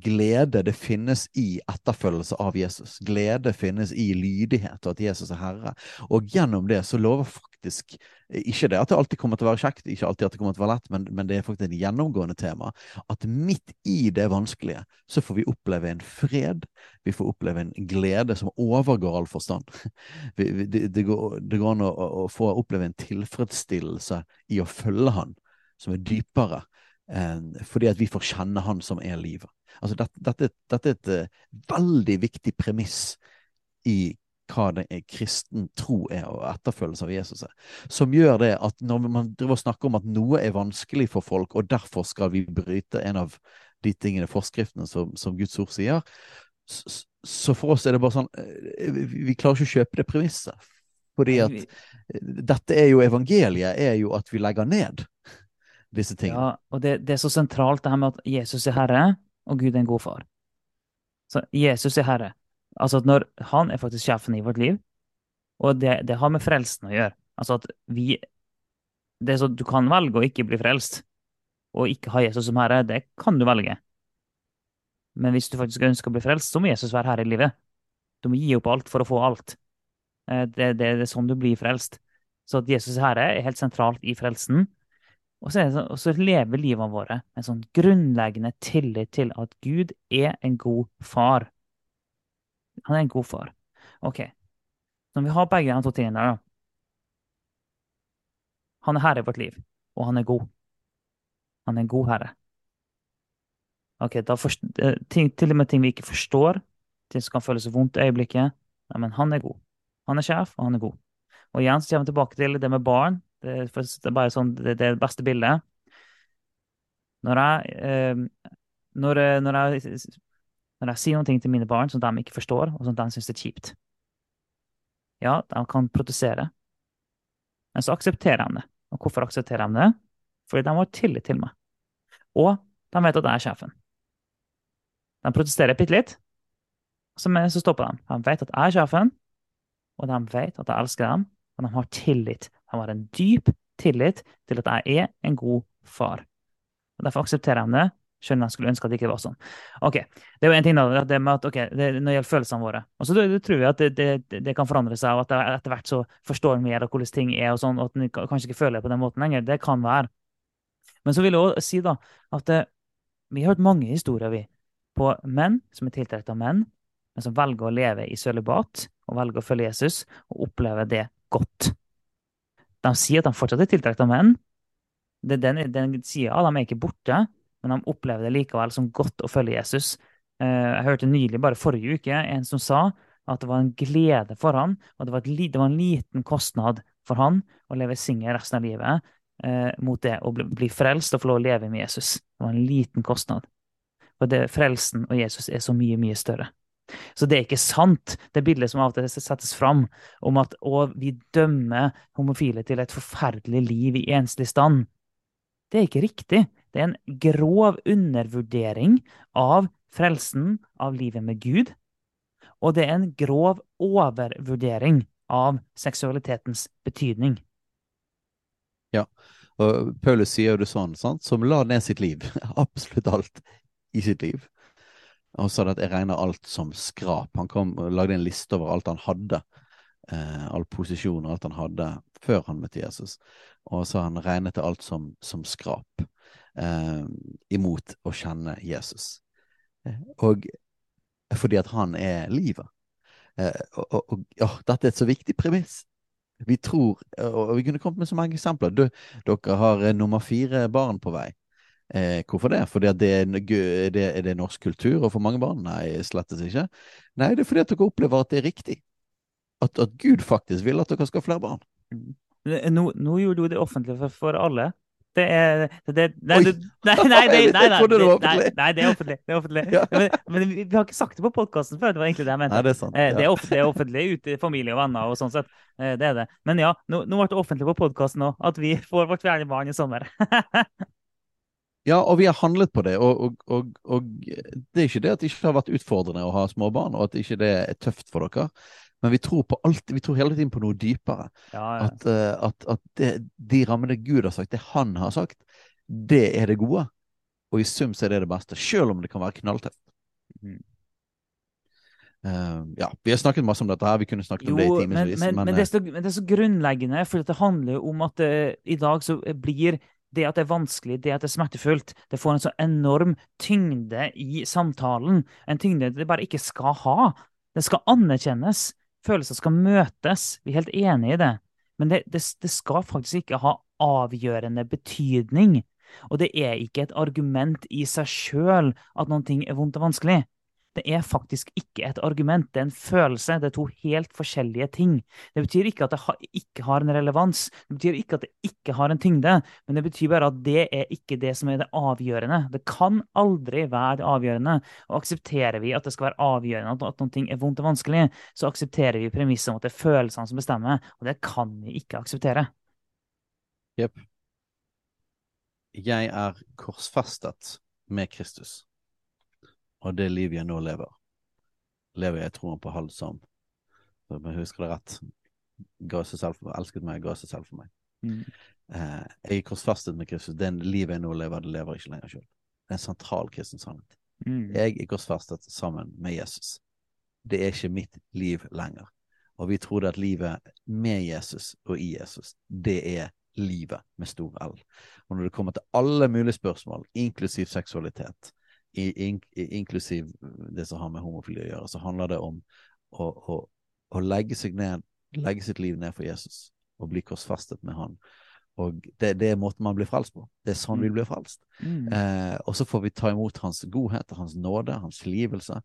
glede det finnes i etterfølgelse av Jesus. Glede finnes i lydighet og at Jesus er Herre. Og gjennom det så lover faktisk ikke det at det alltid kommer til å være kjekt, ikke alltid at det kommer til å være lett, men, men det er faktisk et gjennomgående tema. At midt i det vanskelige så får vi oppleve en fred. Vi får oppleve en glede som overgår all forstand. Det, går, det går, an å, å få oppleve en tilfredsstillelse i å følge Han, som er dypere fordi at vi får kjenne Han som er livet. Altså, dette, dette, dette er et uh, veldig viktig premiss i hva det er kristen tro er, og etterfølgelse av Jesus er. Som gjør det at når man driver og snakker om at noe er vanskelig for folk, og derfor skal vi bryte en av de tingene, forskriftene, som, som Guds ord sier, så, så for oss er det bare sånn eh, Vi klarer ikke å kjøpe det premisset. Fordi at dette er jo evangeliet, er jo at vi legger ned disse tingene. Ja, og det, det, er så sentralt det her med at Jesus er Herre, og Gud er en god far. Så Jesus er Herre. Altså at når Han er faktisk sjefen i vårt liv, og det, det har med frelsen å gjøre. Altså at vi det er så, Du kan velge å ikke bli frelst og ikke ha Jesus som herre. Det kan du velge. Men hvis du faktisk ønsker å bli frelst, så må Jesus være herre i livet. Du må gi opp alt for å få alt. Eh, det, det, det er sånn du blir frelst. Så at Jesus er herre er helt sentralt i frelsen. Og så, så, og så lever livene våre med en sånn grunnleggende tillit til at Gud er en god far. Han er en god far. OK. Når vi har begge de to tingene der, da Han er herre i vårt liv, og han er god. Han er en god herre. Ok, da forst, eh, ting, Til og med ting vi ikke forstår, ting som kan føles vondt i øyeblikket. Nei, men han er god. Han er sjef, og han er god. Og igjen så kommer vi tilbake til det med barn. Det, er bare sånn, det, det, beste bildet. Når jeg, eh, når, eh, når, jeg, når jeg sier noe til mine barn som de ikke forstår, og som de syns er kjipt Ja, de kan protestere, men så aksepterer de det. Og hvorfor aksepterer de det? Fordi de har tillit til meg. Og de vet at jeg er sjefen. De protesterer bitte litt, så stopper de. De vet at jeg er sjefen, og de vet at jeg elsker dem, og de har tillit. De har en dyp tillit til at jeg er en god far. Og Derfor aksepterer jeg det, selv om jeg skulle ønske at det ikke var sånn. Ok, Det er jo en ting da, det med at, okay, det, når det gjelder følelsene våre. Og så tror vi at det, det, det, kan forandre seg, og at etter hvert så forstår en mer hvordan ting er, og sånn, og at en kanskje ikke føler det på den måten lenger. Det kan være. Men så vil jeg også si da, at eh, vi har hørt mange historier vi, på menn som er tiltrukket av menn, men som velger å leve i sølibat og velger å følge Jesus og oppleve det godt. De sier at de fortsatt er tiltrukket av menn. Det, Den, den sida av dem er ikke borte, men de opplever det likevel som godt å følge Jesus. Eh, jeg hørte nylig, bare forrige uke, en som sa at det var en glede for han, og det var, et, det var en liten kostnad for han å leve singel resten av livet eh, mot det å bli, bli, frelst og få lov å leve med Jesus. Det var en liten kostnad. For det, frelsen og Jesus er så mye, mye større. Så det er ikke sant, det bildet som av og til settes fram om at å, vi dømmer homofile til et forferdelig liv i enslig stand. Det er ikke riktig. Det er en grov undervurdering av frelsen, av livet med Gud. Og det er en grov overvurdering av seksualitetens betydning. Ja, og Paulus sier jo det sånn, sant? som la ned sitt liv, absolutt alt i sitt liv. Og sa at jeg regner alt som skrap. Han kom lagde en liste over alt han hadde, eh, all posisjon og alt han hadde før han møtte Jesus. Og så han regnet det alt som, som skrap eh, imot å kjenne Jesus. Eh, og fordi at han er livet. Eh, og, og, ja, dette er et så viktig premiss. Vi tror, og vi kunne kommet med så mange eksempler. Du, dere har eh, nummer fire barn på vei. Eh, hvorfor det? Fordi det er, det, er, det norsk kultur og for mange barn? Nei, slettes ikke. Nei, det er fordi at dere opplever at det er riktig. At, at Gud faktisk vil at dere skal ha flere barn. Nå, nå gjorde du det offentlig for, for alle. Det er det, nei, nei, nei, nei, nei, nei, nei, det er offentlig. Det er offentlig. Men, men, vi har ikke sagt det på podkasten før. Det var egentlig det jeg mente. Nei, det, er sant, ja. det, er offentlig, offentlig ute i familie og venner og sånn sett. Det er det. Men ja, nå, nå ble det offentlig på podkasten òg at vi får vårt fjerde barn i sommer. ja, og vi har handlet på det. Og, og, og, og, det er ikke det at det ikke har vært utfordrende å ha små barn, og at ikke det er tøft for dere. Men vi tror på alt, vi tror hele tiden på noe dypere. Ja, ja. At, uh, at, at det, de rammene Gud har sagt, det han har sagt, det er det gode. Og i sum så er det det beste, selv om det kan være knalltøft. Mm. Uh, ja, Vi har snakket masse om dette, her, vi kunne snakket jo, om det i timevis. Men, men, men, men, det men, det er så grunnleggende, for det handler jo om at uh, i dag så blir det at det er vanskelig, det at det er smertefullt, det får en så enorm tyngde i samtalen. En tyngde det bare ikke skal ha. Det skal anerkjennes. Følelser skal møtes. Vi er helt enig i det. Men det, det, det skal faktisk ikke ha avgjørende betydning. Og det er ikke et argument i seg sjøl at noen ting er vondt og vanskelig. Det er faktisk ikke et argument, det er en følelse. Det er to helt forskjellige ting. Det betyr ikke at det ikke har en relevans, det betyr ikke at det ikke har en tyngde, men det betyr bare at det er ikke det som er det avgjørende. Det kan aldri være det avgjørende. Og aksepterer vi at det skal være avgjørende at noe er vondt og vanskelig, så aksepterer vi premisset om at det er følelsene som bestemmer, og det kan vi ikke akseptere. Jepp. Jeg er korsfestet med Kristus og det livet jeg nå lever, lever jeg troen på halv som Om jeg husker det rett, ga seg selv for meg, elsket meg, ga seg selv for meg. Mm. Eh, jeg er korsfestet med Kristus. Det livet jeg nå lever, det lever jeg ikke lenger sjøl. Det er en sentral kristen sannhet. Mm. Jeg er korsfestet sammen med Jesus. Det er ikke mitt liv lenger. Og vi trodde at livet med Jesus og i Jesus, det er livet med stor L. Og når det kommer til alle mulige spørsmål, inklusiv seksualitet, in, inklusiv det som har med homofili å gjøre, så handler det om å, å, å legge, ned, legge sitt liv ned for Jesus og bli korsfestet med han. Og det, det, er måten man blir frelst på. Det er sånn mm. vi blir frelst. Mm. Eh, og så får vi ta imot hans godhet, hans nåde, hans tilgivelse.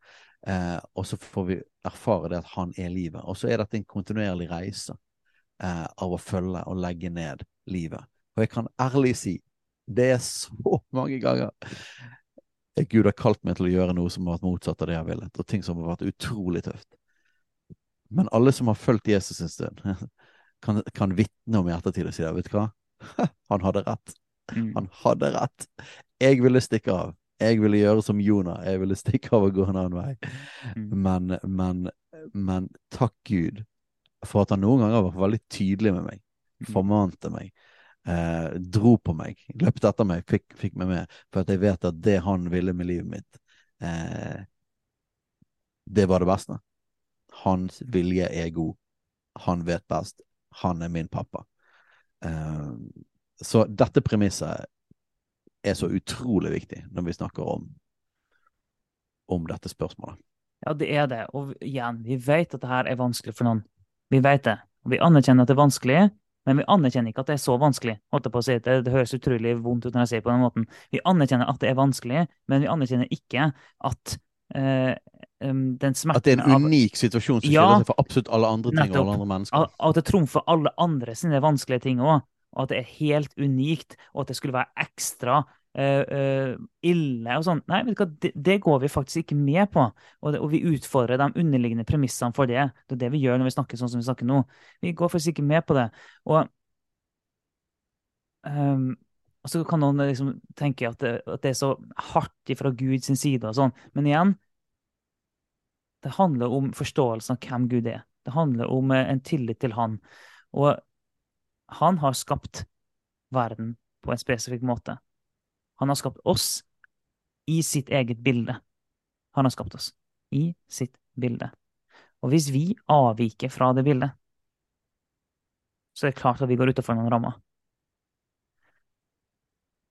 Eh, og så får vi erfare det at han er livet. Og så er dette en kontinuerlig reise eh, av å følge og legge ned livet. Og jeg kan ærlig si, det er så mange ganger Gud har kalt meg til å gjøre noe som har vært motsatt av det jeg har villet, og ting som har vært utrolig tøft. Men alle som har fulgt Jesus en stund, kan, kan vitne om i ettertid og si vet du hva, han hadde rett. Mm. Han hadde rett. Jeg ville stikke av. Jeg ville gjøre som Jonah. Jeg ville stikke av og gå en annen vei. Mm. Men, men, men takk Gud for at han noen ganger var veldig tydelig med meg. Mm. Formante meg eh, dro på meg, løpte etter meg, fikk, fikk, meg med. For at jeg vet at det han ville med livet mitt, eh, det var det beste. Hans vilje er god. Han vet best. Han er min pappa. Eh, så dette premisset er så utrolig viktig når vi snakker om, om dette spørsmålet. Ja, det er det. Og igjen, vi vet at det her er vanskelig for noen. Vi vet det. Og vi anerkjenner at det er vanskelig, men vi anerkjenner ikke at det er så vanskelig. holdt på å si. Det, det høres utrolig vondt ut når jeg sier det på den måten. Vi anerkjenner at det er vanskelig, men vi anerkjenner ikke at uh, den smerten At det er en unik situasjon som ja, skiller seg for absolutt alle andre ting nettopp, og alle andre mennesker. At det trumfer alle andre sine vanskelige ting òg. Og at det er helt unikt, og at det skulle være ekstra uh, ille og sånn. Nei, vet du hva, det, det, går vi faktisk ikke med på. Og, det, og, vi utfordrer de underliggende premissene for det. Det er det vi gjør når vi snakker sånn som vi snakker nå. Vi går faktisk ikke med på det. Og, um, og så kan noen liksom tenke at det, at det, er så hardt fra Guds side og sånn. Men igjen, det handler om forståelsen av hvem Gud er. Det handler om uh, en tillit til Han. Og han har skapt verden på en spesifikk måte. Han har skapt oss i sitt eget bilde. Han har skapt oss i sitt bilde. Og hvis vi avviker fra det bildet, så er det klart at vi går utenfor noen rammer.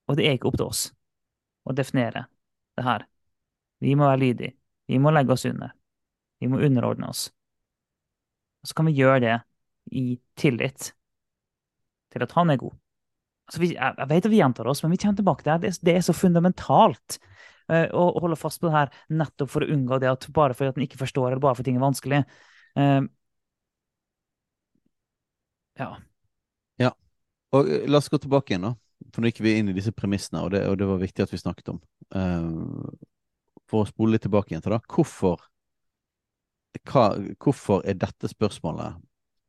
Og det er ikke opp til oss å definere det her. Vi må være lydige. Vi må legge oss under. Vi må underordne oss. Og så kan vi gjøre det i tillit til at han er god. Altså, vi, jeg, vet at vi gjentar oss, men vi kommer tilbake til det. Det, er så fundamentalt uh, å holde fast på det her nettopp for å unngå det at bare fordi en ikke forstår, eller bare fordi ting er vanskelig. Uh, ja. Ja. Og uh, la oss gå tilbake igjen, da. For nå gikk vi inn i disse premissene, og det, og det var viktig at vi snakket om. for å spole litt tilbake igjen til da. Hvorfor, hva, hvorfor er dette spørsmålet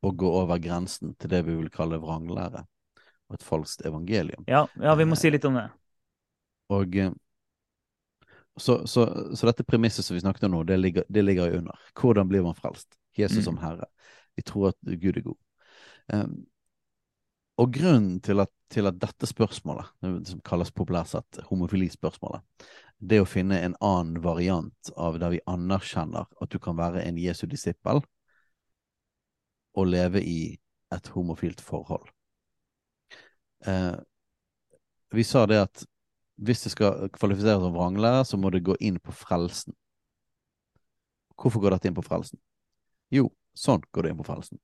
å gå over grensen til det vi vil kalle vranglære? Og et falskt evangelium. Ja, ja, vi må si litt om det. Og eh, så, så, så dette premisset som vi snakket om nå, det ligger, det ligger jo under. Hvordan blir man frelst? Jesus mm. som Herre. Vi tror at Gud er god. Um, og grunnen til at, til at, dette spørsmålet, som kalles populært sett homofilispørsmålet, det å finne en annen variant av der vi anerkjenner at du kan være en Jesu disippel og leve i et homofilt forhold eh, Vi sa det at hvis det skal kvalifisere som vranglærer, så må det gå inn på frelsen. Hvorfor går dette inn på frelsen? Jo, sånn går det inn på frelsen.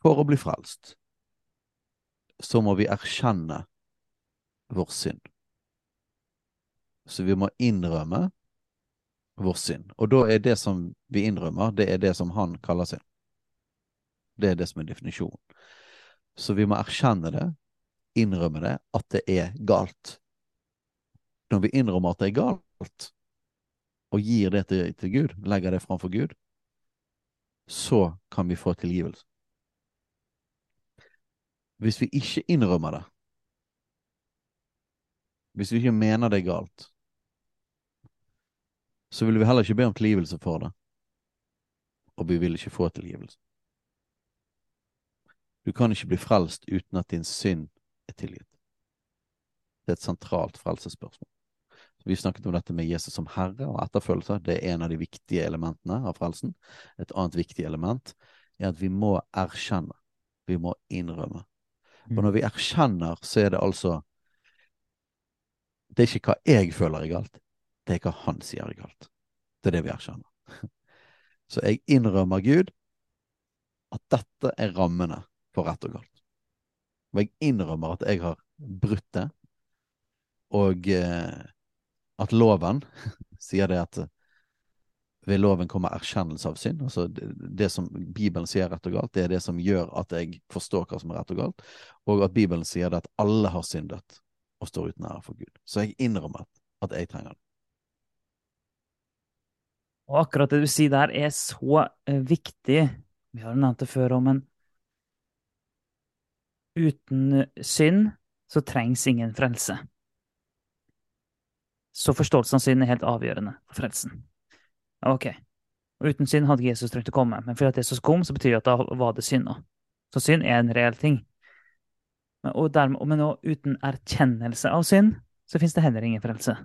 For å bli frelst så må vi erkjenne vår synd. Så vi må innrømme vår synd. Og da er det som vi innrømmer, det er det som han kaller synd. Det er det som er definisjonen. Så vi må erkjenne det, innrømme det, at det er galt. Når vi innrømmer at det er galt, og gir det til, til Gud, legger det framfor Gud, så kan vi få tilgivelse. Hvis vi ikke innrømmer det, hvis vi ikke mener det er galt, så vil vi heller ikke be om tilgivelse for det, og vi vil ikke få tilgivelse. Du kan ikke bli frelst uten at din synd er tilgitt. Det er et sentralt frelsesspørsmål. Vi snakket om dette med Jesus som herre og etterfølgelse. Det er en av de viktige elementene av frelsen. Et annet viktig element er at vi må erkjenne. Vi må innrømme. Og når vi erkjenner, så er det altså Det er ikke hva jeg føler er galt, det er hva han sier er galt. Det er det vi erkjenner. Så jeg innrømmer Gud at dette er rammene for rett og galt. Og jeg innrømmer at jeg har brutt det, og eh, at loven sier det at ved loven kommer erkjennelse av synd. Altså det, det, som Bibelen sier rett og galt, det er det som gjør at jeg forstår hva som er rett og galt. Og at Bibelen sier det at alle har syndet og står uten ære for Gud. Så jeg innrømmer at jeg trenger det. Og akkurat det du sier der, er så uh, viktig. Vi har nevnt det før òg, men uten synd så trengs ingen frelse. Så forståelsen av synd er helt avgjørende for frelsen. Ok. Og uten synd hadde Jesus trengt å komme, men fordi Jesus kom, så betyr det at da var det synd òg. Så synd er en reell ting. Men, og dermed, men også uten erkjennelse av synd, så fins det heller ingen frelse.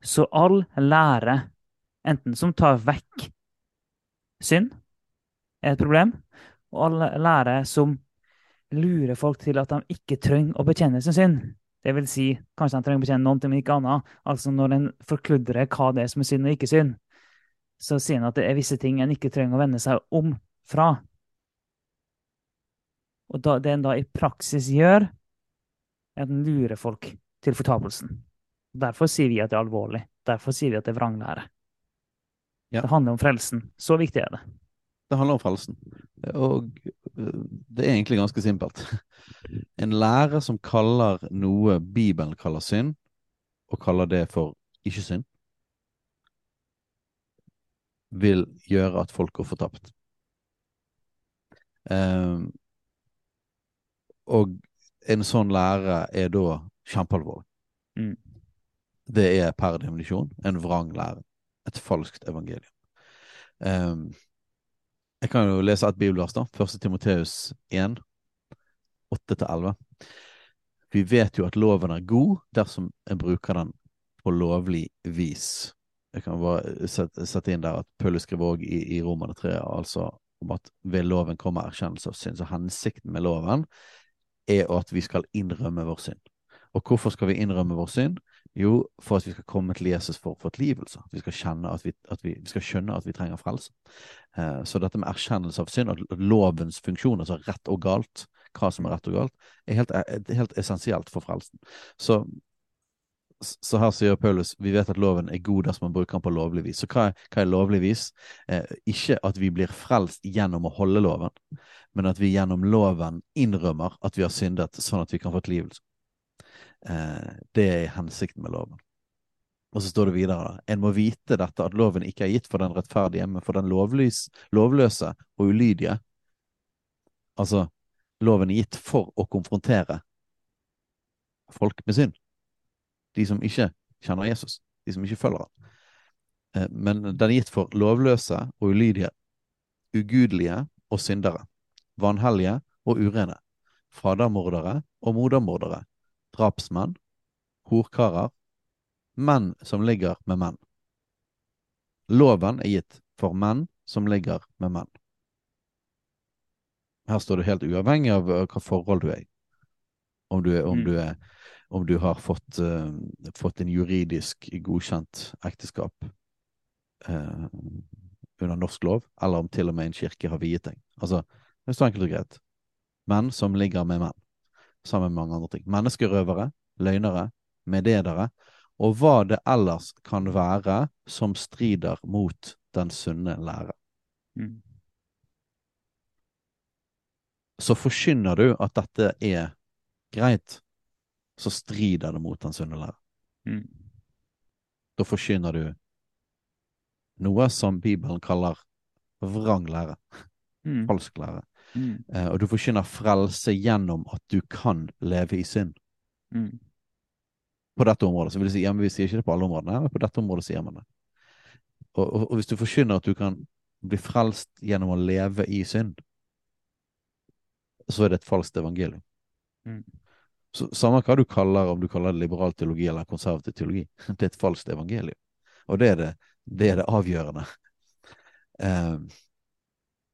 Så all lære, enten som tar vekk synd, er et problem, og all lære som lurer folk til at de ikke trenger å bekjenne sin synd, det vil si, kanskje de trenger å bekjenne noen ting, men ikke annet. Altså når en forkludrer hva det er som er synd og ikke synd, så sier en at det er visse ting en ikke trenger å vende seg om fra. Og da, det en da i praksis gjør, er at en lurer folk til fortapelsen. Derfor sier vi at det er alvorlig. Derfor sier vi at det er vranglære. Ja. Det handler om frelsen. Så viktig er det. Det handler om frelsen. Og øh, det er egentlig ganske simpelt. En lærer som kaller noe Bibelen kaller synd, og kaller det for ikke synd, vil gjøre at folk går fortapt. Um, og en sånn lære er da kjempealvorlig. Mm. Det er per definisjon en vrang lære. Et falskt evangelium. Um, jeg kan jo lese et bibelvers, da. Første Timoteus 1, 8-11. Vi vet jo at loven er god dersom en bruker den på lovlig vis. Jeg kan bare sette inn der at Paulus skriver òg i, i Romerne 3 altså om at ved loven kommer erkjennelse av synd. Så hensikten med loven er at vi skal innrømme vår synd. Og hvorfor skal vi innrømme vår synd? Jo, for at vi skal komme til Jesus for fortlivelse. Vi skal, at vi, at vi, vi skal skjønne at vi trenger frelse. Eh, så dette med erkjennelse av synd, at lovens funksjon, altså rett og galt, hva som er rett og galt, er helt, er helt essensielt for frelsen. Så, så, her sier Paulus vi vet at loven er god dersom man bruker den på lovlig vis. Så hva er, hva er lovlig vis? Eh, ikke at vi blir frelst gjennom å holde loven, men at vi gjennom loven innrømmer at vi har syndet, sånn at vi kan få tilgivelse. Eh, det er hensikten med loven. Og så står det videre da, en må vite dette, at loven ikke er gitt for den rettferdige, men for den lovlys, lovløse og ulydige. Altså, loven er gitt for å konfrontere folk med synd. De som ikke kjenner Jesus, de som ikke følger ham. Eh, men den er gitt for lovløse og ulydige, ugudelige og syndere, vanhellige og urene, fadermordere og modermordere, drapsmenn, horkarer, menn som ligger med menn. Loven er gitt for menn som ligger med menn. Her står du helt uavhengig av hva forhold du er i. Om du, om mm. du, er, om du har fått, uh, fått, en juridisk godkjent ekteskap uh, under norsk lov, eller om til og med en kirke har viet deg. Altså, det er så enkelt og greit. Menn som ligger med menn. Sammen med mange andre ting. Menneskerøvere, løgnere, mededere, og hva det ellers kan være som strider mot den sunne lære. Mm. Så forkynner du at dette er greit, så strider det mot den sunne lære. Mm. Da forkynner du noe som Bibelen kaller vrang lære, Mm. falsk lære. Mm. Eh, og du forkynner frelse gjennom at du kan leve i synd. Mm. På dette området. Så vil jeg si, ja, men vi sier ikke det på alle områdene, men på dette området sier man det. Og, og, og hvis du forkynner at du kan bli frelst gjennom å leve i synd, så er det et falskt evangelium. Mm. Så Samme hva du kaller, om du kaller det liberal teologi eller konservativ teologi, det er et falskt evangelium. Og det er det, det, er det avgjørende. Eh,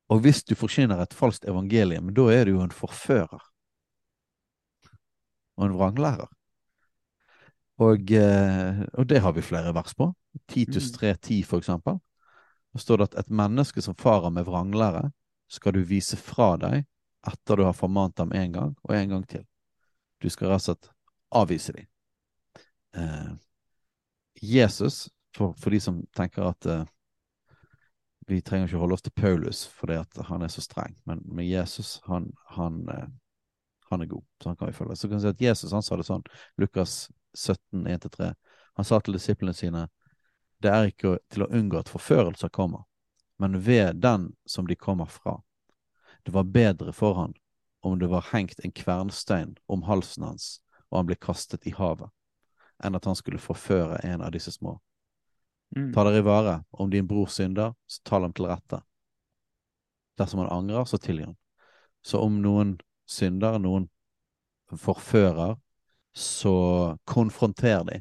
og hvis du forkynner et falskt evangelium, da er du jo en forfører. Og en vranglærer. Og, eh, og det har vi flere vers på. Titus Mm. 3.10 for eksempel. Da står det at et menneske som farer med vranglære, skal du vise fra deg etter du har formant dem en gang, og en gang til. Du skal rett og slett avvise dem. Eh, Jesus, for, for de som tenker at eh, vi trenger ikke holde oss til Paulus fordi han er så streng, men, men Jesus, han, han, eh, han er god, så han kan vi følge. Så kan vi si at Jesus han sa det sånn, Lukas 17, 1-3. Han sa til disiplene sine det er ikke til å unngå at forførelser kommer, men ved den som de kommer fra. Det var bedre for han om det var hengt en kvernstein om halsen hans og han ble kastet i havet, enn at han skulle forføre en av disse små. Mm. Ta dere i vare. Om din bror synder, så tal ham til rette. Dersom han angrer, så tilgi han. Så om noen synder, noen forfører, så konfronter de.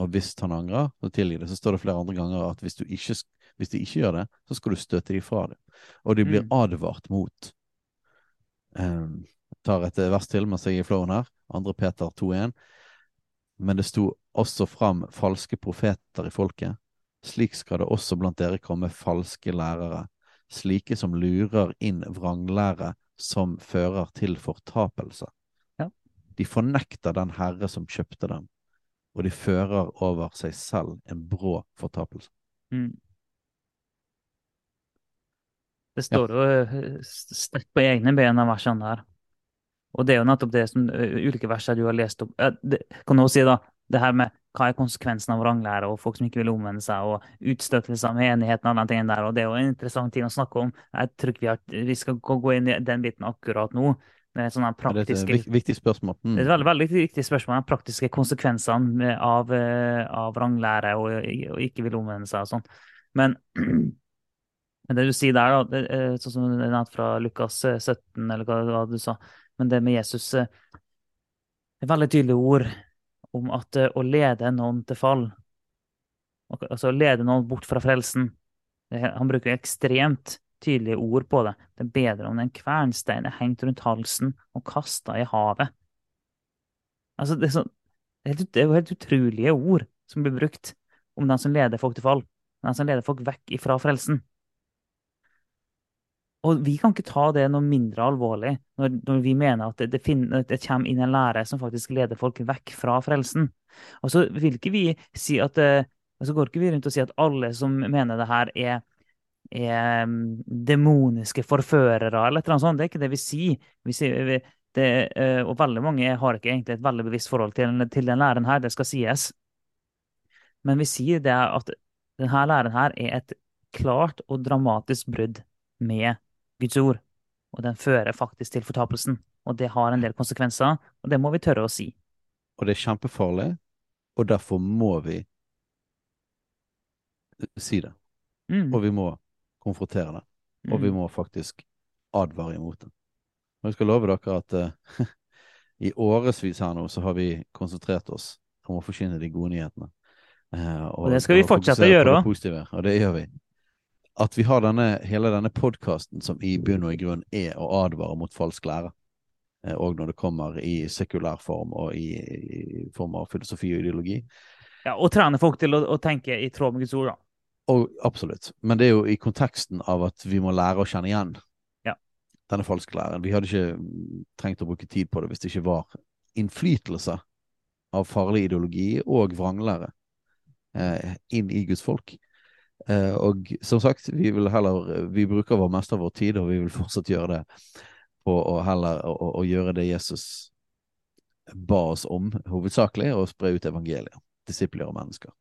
Og hvis han angrer, så tilgi det. Så står det flere andre ganger at hvis, du ikke, hvis de ikke gjør det, så skal du støte de fra det. Og de blir Mm. advart mot. Um, tar et vers til mens jeg er i flowen her. 2. Peter 2,1. Men det sto også fram falske profeter i folket. Slik skal det også blant dere komme falske lærere, slike som lurer inn vranglære som fører til fortapelse. Ja. De fornekter den Herre som kjøpte dem, og de fører over seg selv en brå fortapelse. Mm. Det står jo eh, sterkt på egne ben av versene der. Og det er jo nettopp det som eh, ulike verser du har lest opp det, Kan du også si, da, det her med hva er konsekvensen av vranglære og folk som ikke vil omvende seg, og utstøtelse av menigheten og den tingen der, og det er jo en interessant ting å snakke om. Jeg tror ikke vi, har, vi skal gå inn i den biten akkurat nå. Det er Men Det er et viktig spørsmål. Mm. Det er et veldig, veldig viktig spørsmål. De praktiske konsekvensene av, eh, av vranglære og, og ikke vil omvende seg og sånn. Men det du sier der, da, er sånn som det er fra Lukas eh, 17, eller hva, hva du sa, men det med Jesus eh, Det er veldig tydelige ord om at eh, å lede noen til fall, altså å lede noen bort fra frelsen Han bruker ekstremt tydelige ord på det. Det er bedre om den kvernsteinen er hengt rundt halsen og kasta i havet. Altså, det er, helt- det er jo helt utrolige ord som blir brukt om den som leder folk til fall. Den som leder folk vekk ifra frelsen. Og vi kan ikke ta det noe mindre alvorlig når, når vi mener at det, det, finner, det kommer inn en lære som faktisk leder folk vekk fra frelsen. Og så vil ikke vi si at eh, så går ikke vi rundt og sier at alle som mener det her, er, er mm, demoniske forførere eller et eller annet sånt. Det er ikke det vi sier. Vi sier vi, det, eh, og veldig mange har ikke egentlig et veldig bevisst forhold til, til den læren her, det skal sies. Men vi sier det at denne læren her er et klart og dramatisk brudd med Guds ord. Og den fører faktisk til fortapelsen. Og det har en del konsekvenser, og det må vi tørre å si. Og det er kjempefarlig, og derfor må vi si det. Mm. Og vi må konfrontere det. Og vi Mm. må faktisk advare imot det. Og jeg skal love dere at uh, i årevis her nå så har vi konsentrert oss om å forkynne de gode nyhetene. Uh, Og det skal vi fortsette å gjøre positive, Og det gjør vi. At vi har denne, hele denne podkasten som i bunn og i grunn er å advare mot falsk lære. Eh, Og når det kommer i sekulær form og i, i form av filosofi og ideologi. Ja, og trene folk til å, å tenke i tråd med Guds ord, da. Og absolutt. Men det er jo i konteksten av at vi må lære å kjenne igjen. Ja. denne falske læren. Vi hadde ikke trengt å bruke tid på det hvis det ikke var innflytelse av farlig ideologi og vranglære eh, inn i Guds folk. Eh, og som sagt, vi vil heller Vi bruker vår meste av vår tid, og vi vil fortsatt gjøre det på å heller å, å gjøre det Jesus ba oss om, hovedsakelig, og spre ut evangeliet. Disipler og mennesker.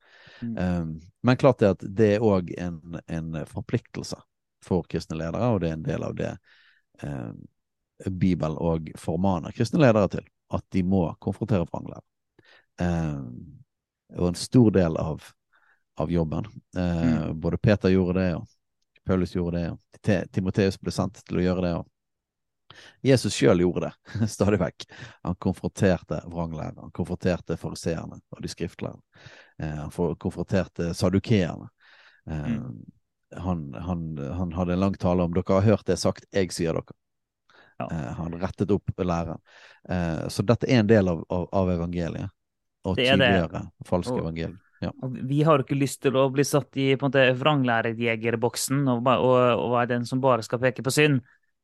Mm. Um, men klart det at det er òg en, en, forpliktelse for kristne ledere, og det er en del av det um, Bibelen òg formaner kristne ledere til, at de må konfrontere vranglære. Um, og en stor del av, av jobben. Eh, mm. Både Peter gjorde det, og Paulus gjorde det, og Timoteus ble sendt til å gjøre det. og Jesus sjøl gjorde det, stadig vekk. Han konfronterte vranglære, han konfronterte fariseerne og de skriftlærerne. Eh, han konfronterte sadukeerne. Eh, mm. Han, han, han, hadde en lang tale om 'dere har hørt det sagt, jeg sier dere'. Ja. Eh, han rettet opp læren. Eh, så dette er en del av, av, av evangeliet. Å tydeliggjøre falske evangelier. Ja. Vi har ikke lyst til å bli satt i på en måte vranglærejegerboksen og, og, og være den som bare skal peke på synd.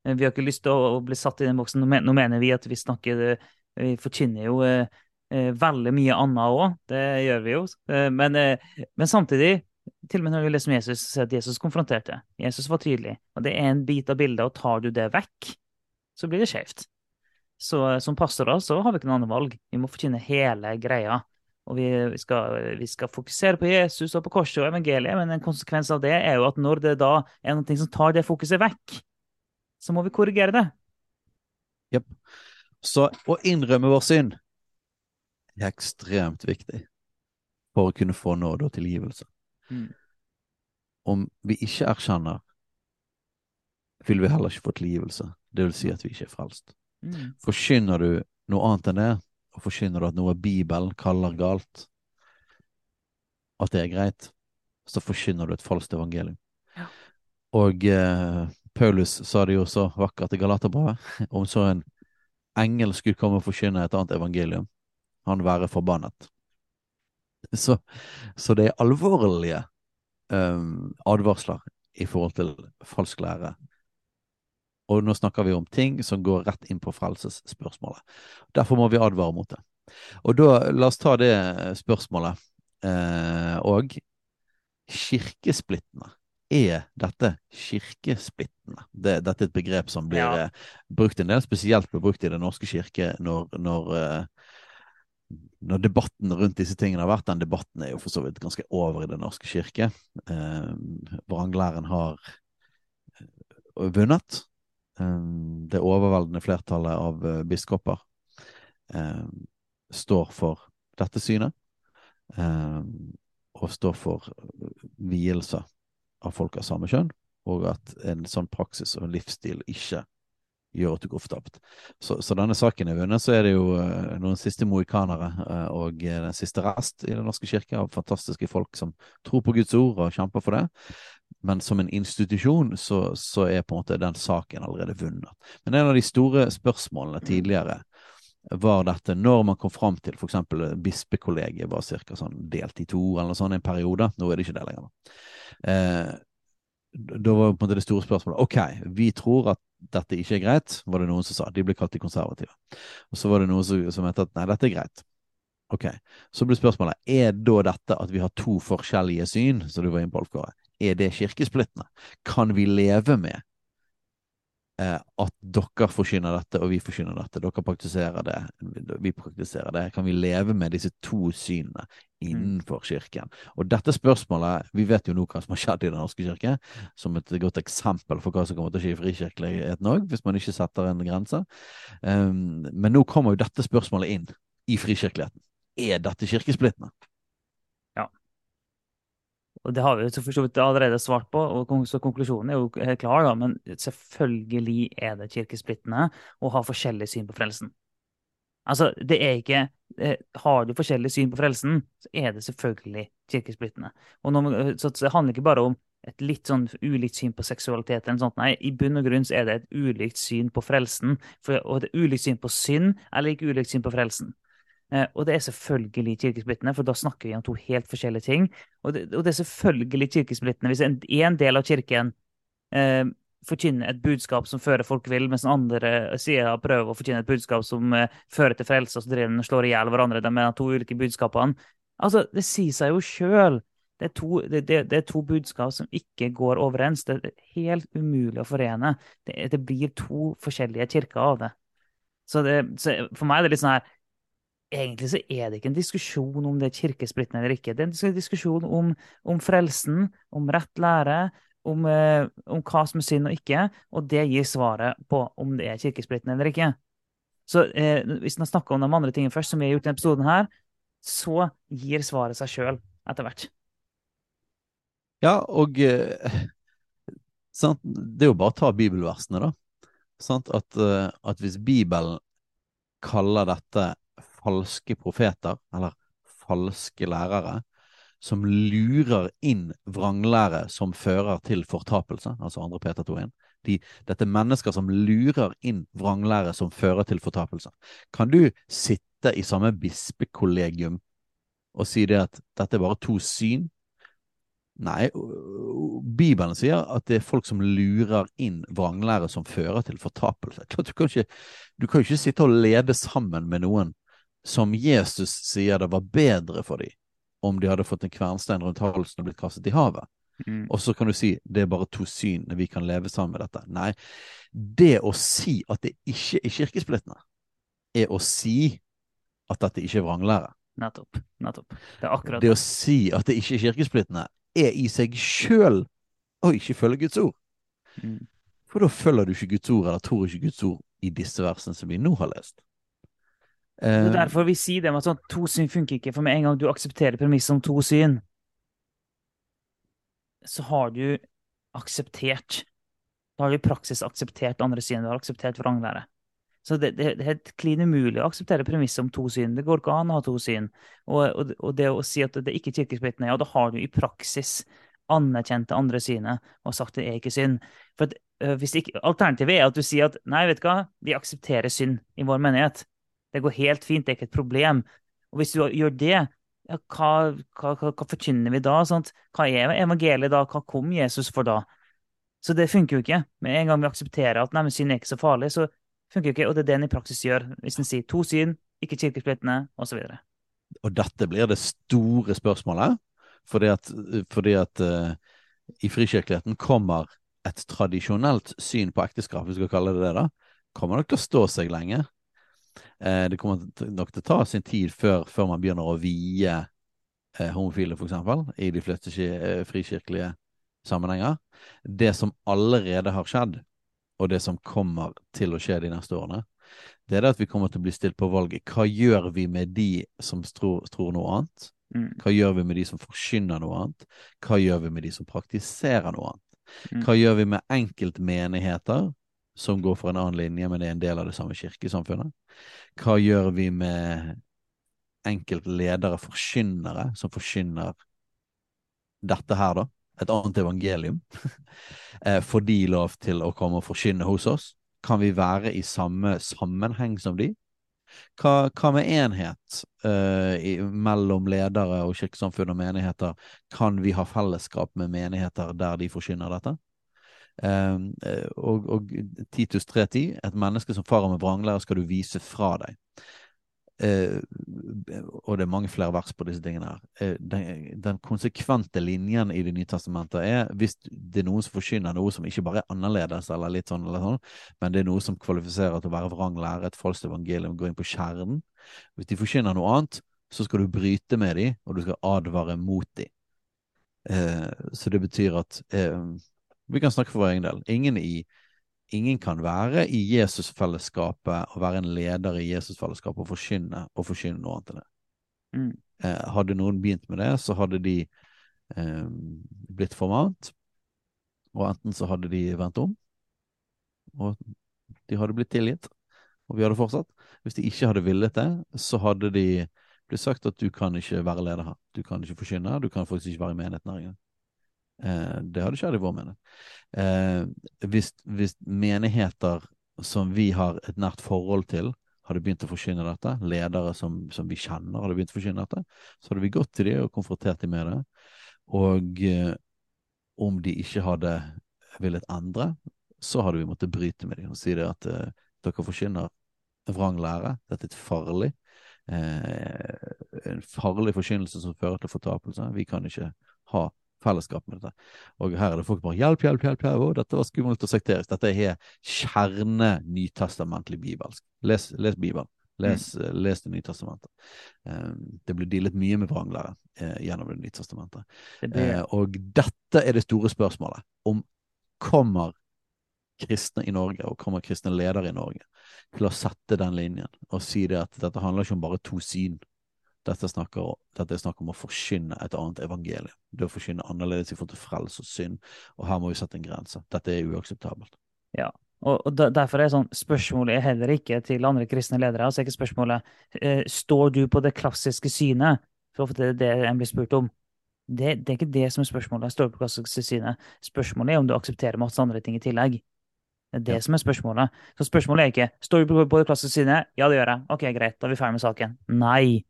Vi har ikke lyst til å, å bli satt i den boksen. Nå, mener vi at vi snakker eh, Vi forkynner jo eh, eh, veldig mye annet òg. Det gjør vi jo. Men, eh, men, samtidig, til og med når vi leser Jesus, så at Jesus konfronterte. Jesus var tydelig. Og det er en bit av bildet, og tar du det vekk, så blir det skjevt. Så som pastorer så har vi ikke noe annet valg. Vi må forkynne hele greia. Og vi, skal, vi, skal, fokusere på Jesus og på korset og evangeliet, men en konsekvens av det er jo at når det da er noe som tar det fokuset vekk, så må vi korrigere det. Jepp. Så å innrømme vår synd er ekstremt viktig for å kunne få nåde og tilgivelse. Mm. Om vi ikke erkjenner, vil vi heller ikke få tilgivelse. Det vil si at vi ikke er frelst. Mm. Forkynner du noe annet enn det, og forkynner du at noe Bibelen kaller galt, at det er greit, så forkynner du et falskt evangelium. Ja. Og eh, Paulus sa det jo så vakkert i Galaterbrevet, om så en engel skulle komme og forkynne et annet evangelium, han være forbannet. Så, så det er alvorlige um, advarsler i forhold til falsk lære. Og nå snakker vi om ting som går rett inn på frelsesspørsmålet. Derfor må vi advare mot det. Og da, la oss ta det spørsmålet eh, og kirkesplittene er dette kirkesplittene? Det, dette er et begrep som blir ja. Eh, brukt en del, spesielt blir brukt i Den norske kirke når, når, uh, når, debatten rundt disse tingene har vært. Den debatten er jo for så vidt ganske over i Den norske kirke. Eh, vranglæren har vunnet. Um, det overveldende flertallet av uh, biskoper um, står for dette synet. Um, og står for vielse av folk av samme kjønn, og at en sånn praksis og livsstil ikke gjør at du går fortapt. Så, så, denne saken er vunnet. Så er det jo uh, noen siste mohikanere og den siste rest i Den norske kirke av fantastiske folk som tror på Guds ord og kjemper for det. Men som en institusjon så, så er på en måte den saken allerede vunnet. Men en av de store spørsmålene tidligere var dette når man kom fram til f.eks. bispekollegiet var ca. sånn delt i to eller noe sånt en periode. Nå er det ikke det lenger. Eh, da var på en måte det store spørsmålet ok, vi tror at dette ikke er greit, var det noen som sa. De ble kalt de konservative. Og så var det noen som, som mente at nei, dette er greit. Ok, Så ble spørsmålet er da dette at vi har to forskjellige syn, som du var inne på, Alf Kåre, er det kirkesplittende? Kan vi leve med Eh, at dere forkynner dette, og vi forkynner dette. Dere praktiserer det, vi praktiserer det. Kan vi leve med disse to synene innenfor kirken? Og dette spørsmålet Vi vet jo nå hva som har skjedd i Den norske kirke, som et godt eksempel for hva som kommer til å skje i frikirkeligheten òg, hvis man ikke setter en grense. Um, men nå kommer jo dette spørsmålet inn i frikirkeligheten. Er dette kirkesplittende? Og det har vi jo for så vidt allerede svart på, og så konklusjonen er jo helt klar, da. Men selvfølgelig er det kirkesplittende å ha forskjellig syn på frelsen. Altså, det er ikke eh, Har du forskjellig syn på frelsen, så er det selvfølgelig kirkesplittende. Og når, så det handler ikke bare om et litt sånn ulikt syn på seksualitet. eller sånt. Nei, I bunn og grunn så er det et ulikt syn på frelsen. For, og et ulikt syn på synd er ikke ulikt syn på frelsen. Eh, og det er selvfølgelig kirkesplittende, for da snakker vi om to helt forskjellige ting. Og det, og det er selvfølgelig kirkesplittende hvis en, en del av kirken eh, forkynner et budskap som fører folk vill, mens den andre sida prøver å forkynne et budskap som eh, fører til frelse, og så driver den slår i hjel hverandre. De mener to ulike budskapene. Altså, Det sier seg jo sjøl. Det, det, det, det, er to budskap som ikke går overens. Det er helt umulig å forene. Det, blir to forskjellige kirker av det. Så, så for meg er det litt sånn her Egentlig så er det ikke en diskusjon om det er kirkesplittende eller ikke. Det er en diskusjon om, om frelsen, om rett lære, om, eh, om, hva som er synd og ikke, og det gir svaret på om det er kirkesplittende eller ikke. Så eh, hvis man snakker om de andre tingene først, som vi har gjort i denne episoden her, så gir svaret seg sjøl etter hvert. Ja, og eh, sant? det er jo bare å ta bibelversene, da. Sant? At, uh, at hvis Bibelen kaller dette falske profeter, eller falske lærere, som lurer inn vranglære som fører til fortapelse, altså 2. Peter 2.1. De, dette er mennesker som lurer inn vranglære som fører til fortapelse. Kan du sitte i samme bispekollegium og si det at dette er bare to syn? Nei, Bibelen sier at det er folk som lurer inn vranglære som fører til fortapelse. Du kan ikke, du kan ikke sitte og lede sammen med noen som Jesus sier det var bedre for dem om de hadde fått en kvernstein rundt halsen og blitt kastet i havet. Mm. Og så kan du si det er bare to syn, vi kan leve sammen med dette. Nei, det å si at det ikke er kirkesplittende, er å si at dette ikke er vranglære. Nettopp. Nettopp. Det er akkurat det. å si at det ikke er kirkesplittende, er i seg sjøl å ikke følge Guds ord. Mm. For da følger du ikke Guds ord, eller tror ikke Guds ord, i disse versene som vi nå har lest. Det er eh, derfor vi sier det med at sånn, to syn funker ikke. For med en gang du aksepterer premisset om to syn, så har du akseptert Da har du i praksis akseptert andre syn. Du har akseptert vranglære. Så det, det, det, er helt klin umulig å akseptere premisset om to syn. Det går ikke an å ha to syn. Og, og, og det å si at det ikke er kirkesplittende, ja, da har du i praksis anerkjent det andre synet og sagt det er ikke synd. For at, øh, hvis ikke, Alternativet er at du sier at nei, vet du hva, vi aksepterer synd i vår menighet. Det går helt fint, det er ikke et problem. Og hvis du gjør det, ja, hva, hva, hva, hva, forkynner vi da? Sant? Hva er evangeliet da? Hva kom Jesus for da? Så det funker jo ikke. Med en gang vi aksepterer at nei, synd er ikke så farlig, så funker jo ikke. Og det er det en i praksis gjør. Hvis en sier to syn, ikke kirkesplittende, osv. Og, og dette blir det store spørsmålet, fordi at, fordi at uh, i frikirkeligheten kommer et tradisjonelt syn på ekteskap, vi skal kalle det det, da, kommer nok til å stå seg lenge. Eh, det kommer nok til å ta sin tid før, før man begynner å vie eh, homofile, f.eks., i de fleste eh, frikirkelige sammenhenger. Det som allerede har skjedd, og det som kommer til å skje de neste årene, det er det at vi kommer til å bli stilt på valget. Hva gjør vi med de som tror, tror noe annet? Mm. Hva gjør vi med de som forkynner noe annet? Hva gjør vi med de som praktiserer noe annet? Mm. Hva gjør vi med enkeltmenigheter som går for en annen linje, men er en del av det samme kirkesamfunnet? Hva gjør vi med enkelte ledere, forkynnere, som forkynner dette her, da? Et annet evangelium. Eh, får de lov til å komme og forkynne hos oss? Kan vi være i samme sammenheng som de? Hva, hva med enhet uh, i, mellom ledere og kirkesamfunn og menigheter? Kan vi ha fellesskap med menigheter der de forkynner dette? Ehm, eh, og, og Titus 3.10, et menneske som farer med vranglære skal du vise fra deg. Uh, og det er mange flere vers på disse tingene her. Uh, den, den, konsekvente linjen i Det nye testamentet er hvis det er noen som forkynner noe som ikke bare er annerledes, eller litt sånn, eller sånn, men det er noe som kvalifiserer til å være vranglære, et falskt evangelium, gå inn på kjernen. Hvis de forkynner noe annet, så skal du bryte med dem, og du skal advare mot dem. Uh, så det betyr at vi kan snakke for vår egen del. Ingen, i, ingen kan være i Jesusfellesskapet og være en leder i Jesusfellesskapet og forkynne og forkynne noe annet enn det. Mm. Eh, hadde noen begynt med det, så hadde de eh, blitt formant, og enten så hadde de vendt om, og de hadde blitt tilgitt, og vi hadde fortsatt. Hvis de ikke hadde villet det, så hadde de blitt sagt at du kan ikke være leder her. Du kan ikke forkynne, du kan faktisk ikke være i menigheten her engang. Eh, det hadde skjedd i vår menighet. Eh, hvis, hvis, menigheter som vi har et nært forhold til, hadde begynt å forkynne dette, ledere som, som, vi kjenner hadde begynt å forkynne dette, så hadde vi gått til dem og konfrontert dem med det. Og eh, om de ikke hadde villet endre, så hadde vi måttet bryte med dem og si det at dere forkynner vrang lære. Dette er et farlig eh, en farlig forkynnelse som fører til fortapelse. Vi kan ikke ha fellesskap med dette. Og her er det folk bare 'hjelp, hjelp, hjelp', hjelp. Å, dette var skummelt og sekterisk. Dette er kjerne nytestamentlig bibelsk. Les, les Bibelen. Les, mm. les Det nye testamentet. Um, det blir dealet mye med vranglære eh, gjennom Det nye testamentet. Det eh, og dette er det store spørsmålet. Om kommer kristne i Norge, og kommer kristne ledere i Norge, til å sette den linjen og si det at dette handler ikke om bare to syn. Dette, snakker, dette er snakk om å forkynne et annet evangelium. Det å forkynne annerledes i forhold til frelse og synd. Og her må vi sette en grense. Dette er uakseptabelt. Ja, og, og derfor er sånn, spørsmålet er heller ikke til andre kristne ledere. altså ikke spørsmålet eh, står du på det klassiske synet. For ofte er det det en blir spurt om. Det, det, er ikke det som er spørsmålet. Står på det klassiske synet. Spørsmålet er om du aksepterer masse andre ting i tillegg. Det er det ja. som er spørsmålet. Så spørsmålet er ikke står du på det klassiske synet. Ja, det gjør jeg. Ok, greit, da er vi ferdig med saken. Nei.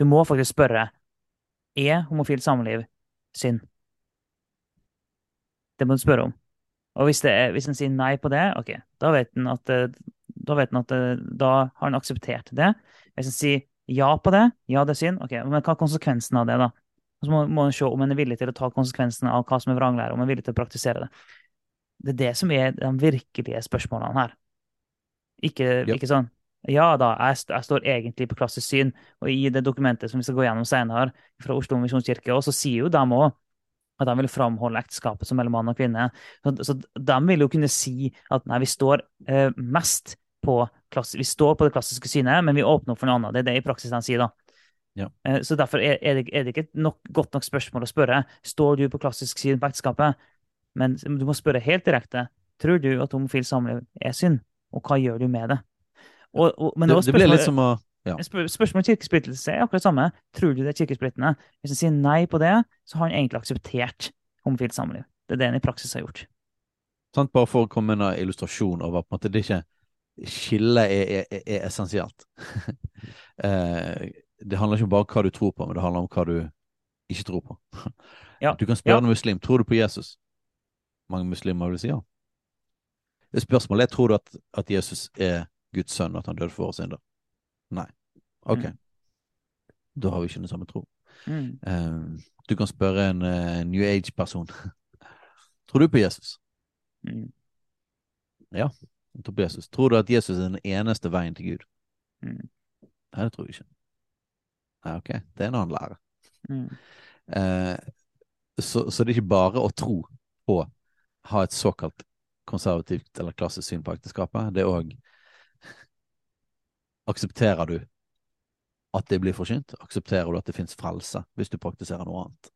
Du må faktisk spørre er homofilt samliv synd. Det må du spørre om. Og hvis, det er, hvis en sier nei på det, ok, da vet en at, da, vet en at da har en akseptert det. Hvis en sier ja på det, ja, det er synd, ok, men hva er konsekvensen av det, da? Og så må, må en se om en er villig til å ta konsekvensen av hva som er vranglære, om en er villig til å praktisere det. Det er det som er de virkelige spørsmålene her. Ikke, yep. ikke sånn Ja da, jeg, jeg, står egentlig på klassisk syn, og i det dokumentet som vi skal gå gjennom senere, fra Oslo misjonskirke, så sier jo de òg at de vil framholde ekteskapet som mellom mann og kvinne. Så, så de vil jo kunne si at nei, vi står eh, mest på, vi står på det klassiske synet, men vi åpner opp for noe annet. Det er det i praksis de sier, da. Ja. Eh, så derfor er, er, det, er, det, ikke nok, godt nok spørsmål å spørre. Står du på klassisk syn på ekteskapet? Men du må spørre helt direkte. Tror du at homofil samliv er synd, og hva gjør du med det? Og, og, men det, det ble litt som å ja. Spørsmålet om kirkesplittelse er akkurat samme. Tror du det er kirkesplittende? Hvis han sier nei på det, så har han egentlig akseptert homofilt samliv. Det er det han i praksis har gjort. Sant, bare for å komme med en illustrasjon over måte det ikke Skillet er, er, er, er essensielt. eh, det handler ikke bare om hva du tror på, men det handler om hva du ikke tror på. Ja. Du kan spørre ja. en muslim tror du på Jesus mange muslimer vil si ja. Spørsmålet er tror du at, at Jesus er Guds sønn, at han døde for våre synder. Nei. Ok. Mm. Da har vi ikke den samme tro. Mm. Uh, du kan spørre en uh, New Age-person. tror du på Jesus? Mm. Ja, jeg tror på Jesus. Tror du at Jesus er den eneste veien til Gud? Mm. Nei, det tror jeg ikke. Nei, ok. Det er en annen lære. Uh, så, så, det er ikke bare å tro på ha et såkalt konservativt eller klassisk syn på ekteskapet. Det er òg Aksepterer du at det blir forsynt? Aksepterer du at det fins frelse hvis du praktiserer noe annet?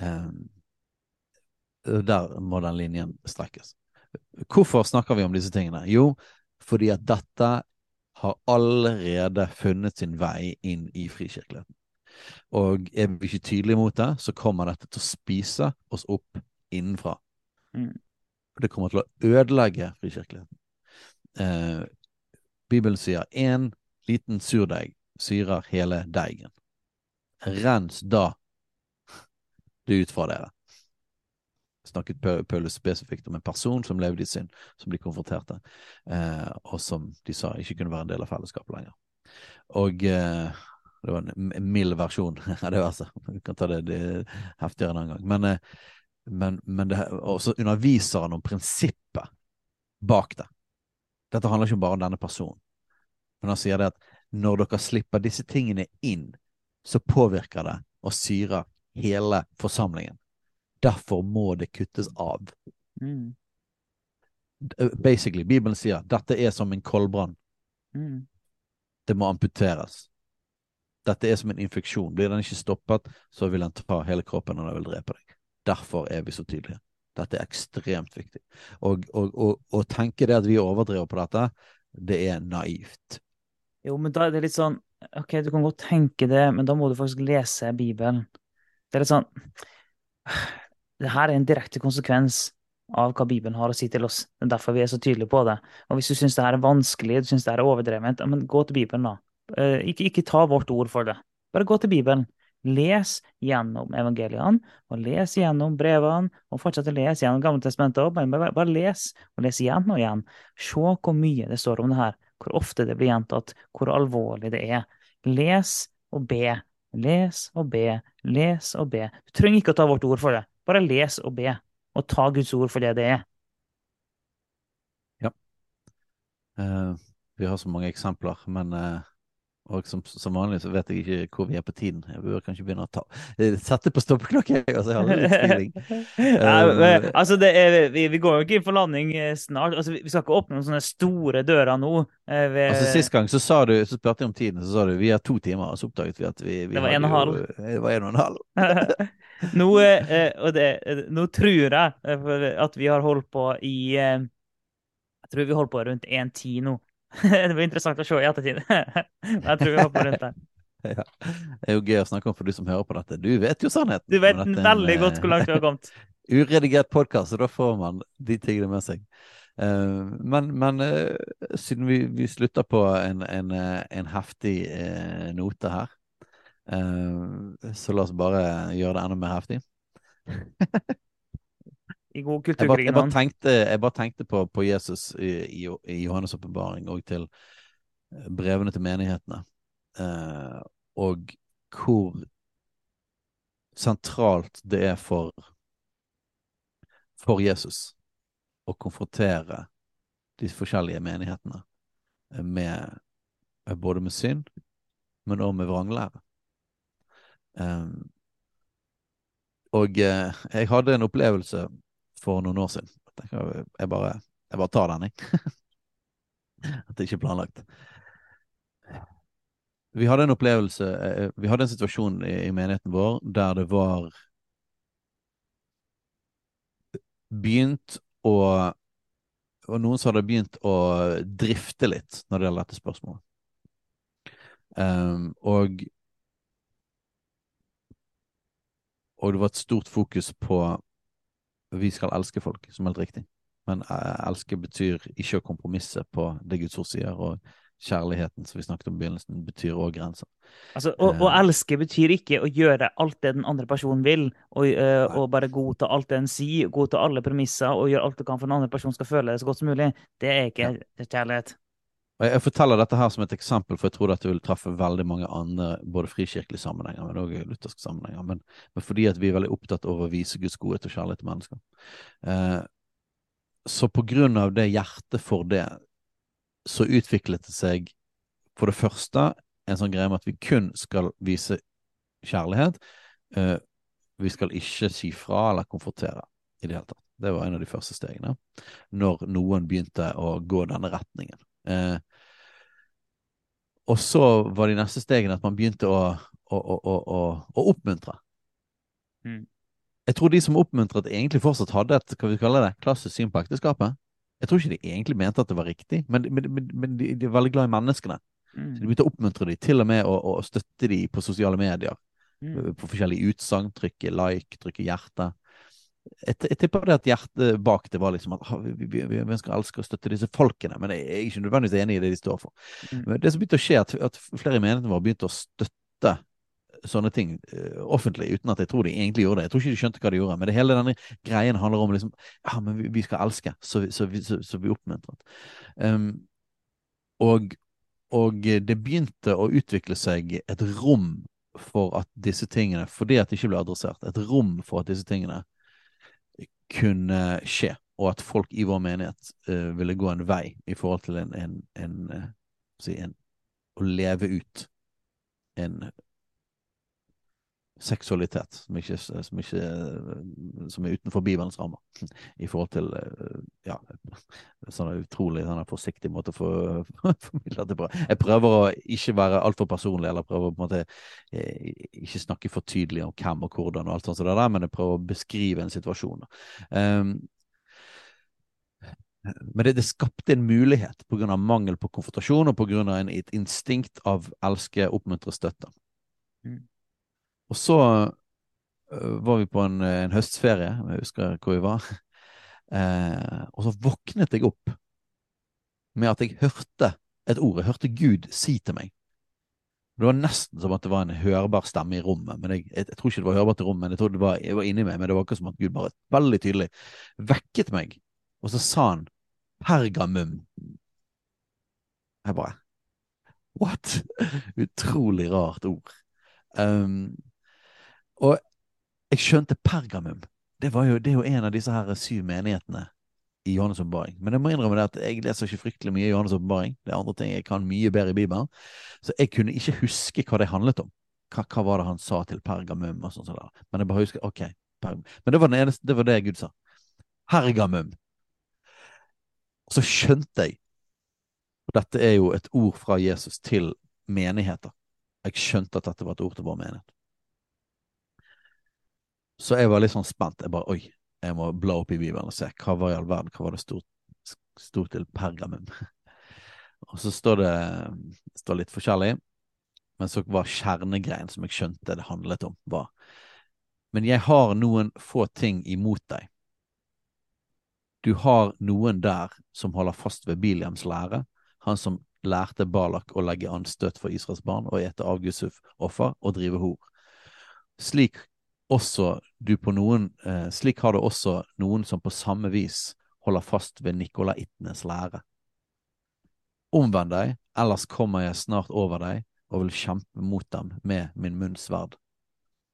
Um, der må den linjen strekkes. Hvorfor snakker vi om disse tingene? Jo, fordi at dette har allerede funnet sin vei inn i frikirkeligheten. Og er vi ikke tydelige mot det, så kommer dette til å spise oss opp innenfra. Mm. Det kommer til å ødelegge frikirkeligheten. Eh, Bibelen sier én liten surdeig syrer hele deigen. Rens da det ut fra dere. Snakket Paulus spesifikt om en person som levde i synd, som de konfronterte, eh, og som de sa ikke kunne være en del av fellesskapet lenger. Og eh, det var en mild versjon av det verset. Vi kan ta det, det heftigere en annen gang. Men eh, men, men det, også underviser han om prinsippet bak det. Dette handler ikke bare om denne personen. Men han sier det at når dere slipper disse tingene inn, så påvirker det og syrer hele forsamlingen. Derfor må det kuttes av. Mm. Basically, Bibelen sier dette er som en koldbrann. Mm. Det må amputeres. Dette er som en infeksjon. Blir den ikke stoppet, så vil den ta hele kroppen og den vil drepe deg. Derfor er vi så tydelige. Dette er ekstremt viktig. Og å tenke det at vi overdriver på dette, det er naivt. Jo, men da er det litt sånn Ok, du kan godt tenke det, men da må du faktisk lese Bibelen. Det er litt sånn Det her er en direkte konsekvens av hva Bibelen har å si til oss. Det er derfor vi er så tydelige på det. Og hvis du syns det her er vanskelig, du syns det her er overdrevet, men gå til Bibelen, da. Eh, ikke, ikke ta vårt ord for det. Bare gå til Bibelen. Les gjennom evangeliene, og les gjennom brevene, og fortsett å lese gjennom Gamle testamentet òg. Bare, bare, les, og les igjen og igjen. Se hvor mye det står om det her, hvor ofte det blir gjentatt, hvor alvorlig det er. Les og be. Les og be, les og be. Du trenger ikke å ta vårt ord for det. Bare les og be, og ta Guds ord for det det er. Eh, vi har så mange eksempler, men eh, og som, som, vanlig så vet jeg ikke hvor vi er på tiden. Jeg bør kanskje begynne å ta eh, sette på stoppeklokke. Altså, jeg har litt feeling. uh, altså er, vi, vi, går jo ikke inn for landing snart. Altså, vi skal ikke åpne noen sånne store dører nå. Ved... Altså, Sist gang så, sa du, så spurte jeg om tiden, så sa du vi har to timer. Og så oppdaget vi at vi, vi Det var en og halv. Det var en og en halv. nå, og det, nå tror jeg at vi har holdt på i jeg tror vi holder på rundt 1,10 nå. det blir interessant å se i ettertid. Men jeg tror vi hopper rundt der. Ja. Det er jo gøy å snakke om for du som hører på dette. Du vet jo sannheten. Du vet veldig en, godt hvor langt du har kommet. uredigert podkast, og da får man de tingene med seg. Uh, men, men uh, siden vi, vi, slutter på en, en, eh, en heftig uh, note her, så la oss bare gjøre det enda mer heftig. I god kulturkrig. Jeg, bare tenkte, jeg bare tenkte på, på Jesus i, i, i Johannes' åpenbaring og til eh, brevene til menighetene, eh, og hvor sentralt det er for, for Jesus å konfrontere de forskjellige menighetene med både med synd, men også med vranglære. Um, og eh, jeg hadde en opplevelse for noen år siden. Jeg bare, jeg bare tar den, jeg. At det ikke er planlagt. Vi hadde en opplevelse eh, Vi hadde en situasjon i, i menigheten vår der det var begynt å Og noen som hadde begynt å drifte litt når det gjelder dette spørsmålet. Um, og og det var et stort fokus på vi skal elske folk, som er helt riktig. Men eh, elske betyr ikke å kompromisse på det Guds ord sier, og kjærligheten som vi snakket om i begynnelsen, betyr òg grenser. Altså, å, å, eh. elske betyr ikke å gjøre alt det den andre personen vil, og, uh, og bare godta alt det den sier, godta alle premisser og gjøre alt du kan for den andre personen skal føle det så godt som mulig. Det er ikke ja. Kjærlighet. Jeg forteller dette her som et eksempel, for jeg tror dette vil treffe veldig mange andre, både frikirkelige sammenhenger, men også lutherske sammenhenger. Men, men, fordi at vi er veldig opptatt av å vise Guds godhet og kjærlighet til mennesker. Eh, så på grunn av det hjertet for det, så utviklet det seg for det første en sånn greie med at vi kun skal vise kjærlighet. Eh, vi skal ikke si fra eller konfrontere i det hele tatt. Det var en av de første stegene. Når noen begynte å gå denne retningen. Eh, og så var de neste stegene at man begynte å, å, å, å oppmuntre. Mm. Jeg tror de som oppmuntret, egentlig fortsatt hadde et hva vi kaller det, klassisk syn på ekteskapet. Jeg tror ikke de egentlig mente at det var riktig, men, men, men, de, de, er veldig glad i menneskene. Mm. Så de begynte å oppmuntre dem, til og med å, støtte dem på sosiale medier. Mm. På forskjellige utsagn. Trykke like, trykke hjerte jeg, jeg tipper det at hjertet bak det var liksom at vi, vi, vi, ønsker å elske og støtte disse folkene, men jeg er ikke nødvendigvis enig i det de står for. Mm. Men det som begynte å skje, at, at flere i menigheten vår begynte å støtte sånne ting uh, offentlig, uten at jeg tror de egentlig gjorde det. Jeg tror ikke de skjønte hva de gjorde, men det hele denne greien handler om liksom Ja, men vi, vi skal elske, så, så, så, så vi oppmuntret. Um, og, og det begynte å utvikle seg et rom for at disse tingene, fordi at det ikke ble adressert, et rom for at disse tingene kunne skje, og at folk i vår menighet uh, ville gå en vei i forhold til en, en, en, uh, si en å leve ut en seksualitet som, ikke, som, ikke, som er utenfor Bibelens rammer, i forhold til ja, sånn utrolig sånn forsiktig måte å for, formidle det på. Jeg prøver å ikke være altfor personlig, eller prøver å på en måte eh, ikke snakke for tydelig om hvem og hvordan, og alt sånt, så det der, men jeg prøver å beskrive en situasjon. Um, men det, det, skapte en mulighet pga. mangel på konfrontasjon og pga. et instinkt av elske, oppmuntre, støtte. Mm. Og så uh, var vi på en, en, høstferie, jeg husker hvor vi var. Uh, og så våknet jeg opp med at jeg hørte et ord. Jeg hørte Gud si til meg Det var nesten som at det var en hørbar stemme i rommet. men Jeg, jeg, jeg tror ikke det var hørbart i rommet, men jeg tror det var, jeg var inni meg. Men det var ikke som at Gud bare veldig tydelig vekket meg. Og så sa han pergamum. Jeg bare What? Utrolig rart ord. Um, og jeg skjønte pergamum. Det, jo, det er jo en av disse her syv menighetene i Johannes' åpenbaring. Men jeg må innrømme det at jeg leser ikke fryktelig mye i Johannes' åpenbaring. Det er andre ting jeg kan mye bedre i Bibelen. Så jeg kunne ikke huske hva det handlet om. Hva, hva var det han sa til pergamum og sånn. Så Men jeg bare husker ok, pergamum. Men det var, eneste, det var det Gud sa. Hergamum. Og så skjønte jeg Og dette er jo et ord fra Jesus til menigheter. Jeg skjønte at dette var et ord til vår menighet. Så jeg var litt sånn spent. Jeg bare Oi, jeg må bla opp i Bibelen og se hva var i all verden, hva var det stort, stort til pergamum? og så står det står litt forskjellig, men så var kjernegreien som jeg skjønte det handlet om, var Men jeg har noen få ting imot deg. Du har noen der som holder fast ved Biliams lære, han som lærte Balak å legge an støt for Israels barn og ete avgudsoffer og drive hor. Slik også du på noen eh, Slik har det også noen som på samme vis holder fast ved nikolaittenes lære. Omvend deg, ellers kommer jeg snart over deg og vil kjempe mot dem med min munns sverd.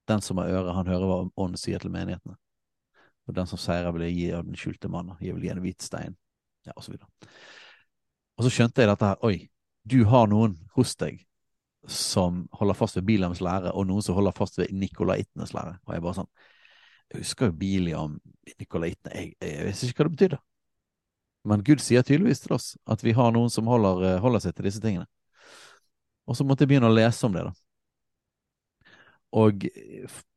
Den som har øre, han hører hva Ånden sier til menighetene. Og den som seirer, vil jeg gi av den skjulte mannen. Jeg vil gi en hvit stein. Ja, og så videre. Og så skjønte jeg dette her. Oi, du har noen hos deg som holder fast ved Biliams lære, og noen som holder fast ved nikolaitenes lære. Og jeg bare sånn Jeg husker jo Biliam, nikolaitene jeg, jeg vet ikke hva det betydde. Men Gud sier tydeligvis til oss at vi har noen som holder, eh, holder seg til disse tingene. Og så måtte jeg begynne å lese om det, da. Og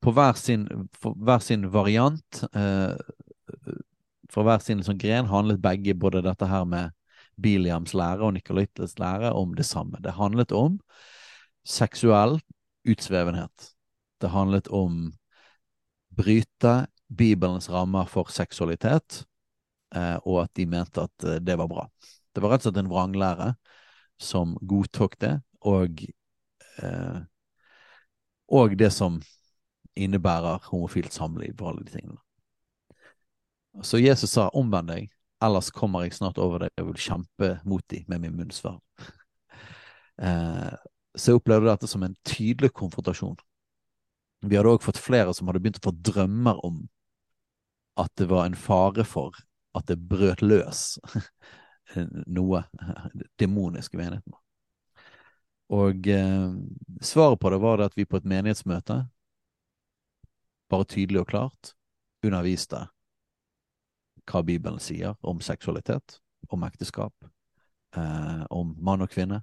på hver sin, hver sin variant, eh, for hver sin sånn gren, handlet begge både dette her med Biliams lære og Nikolaitenes lære om det samme. Det handlet om seksuell utsvevenhet. Det handlet om bryte Bibelens rammer for seksualitet, eh, og at de mente at eh, det var bra. Det var rett og slett en vranglære som godtok det, og, eh, og det som innebærer homofilt samliv og alle de tingene. Så Jesus sa omvend deg, ellers kommer jeg snart over deg og vil kjempe mot deg med min munnsverd. så jeg opplevde dette som en tydelig konfrontasjon. Vi hadde òg fått flere som hadde begynt å få drømmer om at det var en fare for at det brøt løs noe demonisk i menigheten. Og eh, svaret på det var det at vi på et menighetsmøte, bare tydelig og klart, underviste hva Bibelen sier om seksualitet, om ekteskap, eh, om mann og kvinne,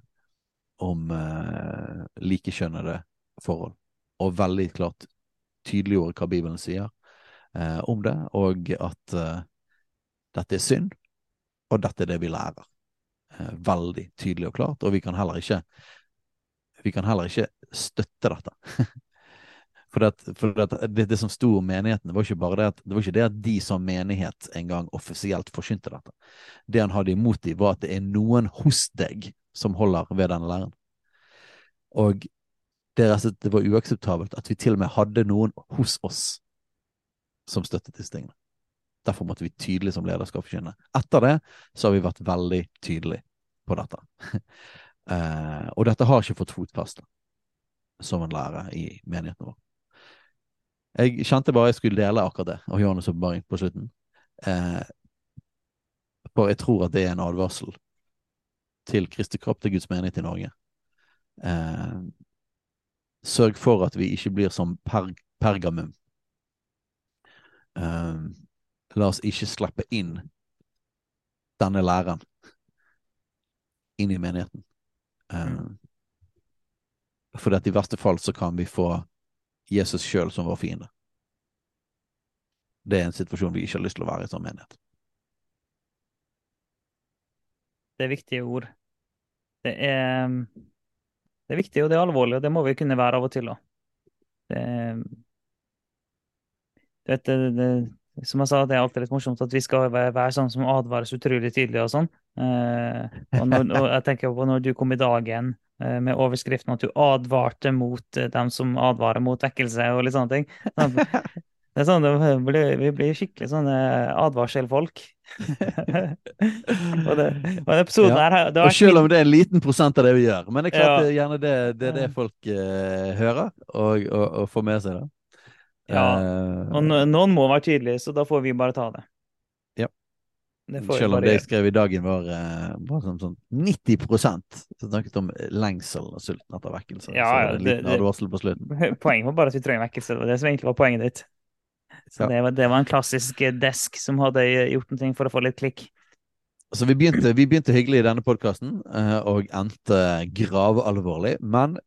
om eh, likekjønnede forhold, og veldig klart tydeliggjorde hva Bibelen sier eh, om det, og at eh, dette er synd, og dette er det vi lærer. veldig tydelig og klart, og vi kan heller ikke kan heller ikke støtte dette. for, det, for det, det, det, som sto om menigheten, var ikke bare det at det var ikke det at de som menighet en gang offisielt forsynte dette. Det han hadde imot dem, var at det er noen hos deg som holder ved denne læren. Og det, det var uakseptabelt at vi til og med hadde noen hos oss som støttet disse tingene. Derfor måtte vi tydelig som lederskap forkynne. Etter det så har vi vært veldig tydelige på dette. uh, og dette har ikke fått fotfeste som en lærer i menigheten vår. Jeg kjente bare jeg skulle dele akkurat det og Johannes' åpenbaring på slutten. Uh, for jeg tror at det er en advarsel til Kristi kropp, til Guds menighet i Norge. Eh, sørg for at vi ikke blir som per pergamum. Eh, la oss ikke slippe inn denne læreren inn i menigheten. Eh, for i verste fall så kan vi få Jesus sjøl som vår fiende. Det er en situasjon vi ikke har lyst til å være i som menighet. Det er viktige ord. Det er, det er viktig, og det er alvorlig, og det må vi kunne være av og til òg. Som jeg sa, det er alltid litt morsomt at vi skal være, være sånn som advares utrolig tidlig og sånn. Eh, og, når, og jeg tenker på når du kom i dagen eh, med overskriften at du advarte mot eh, dem som advarer mot vekkelse og litt sånne ting. Det er sånn, det blir, vi blir skikkelig sånne advarselfolk. og, det, og den episoden Ja. her det Og selv om det er en liten prosent av det vi gjør. Men det er klart Ja. det er gjerne det, det det folk eh, hører og, og, og får med seg. da. Ja, uh, Og noen må være tydelige, så da får vi bare ta det. Ja. Selv om det jeg skrev i dagen var, eh, var sånn, sånn 90 som snakket om lengsel og sulten etter vekkelse. Ja, så ja, det det- advarsel på slutten. Poenget var bare at vi trenger vekkelse. Det var det som egentlig var poenget ditt. Så Ja. det, var, det var en klassisk eh, desk som hadde gjort noe for å få litt klikk. Så vi begynte, vi begynte hyggelig i denne podkasten, og endte gravalvorlig. Men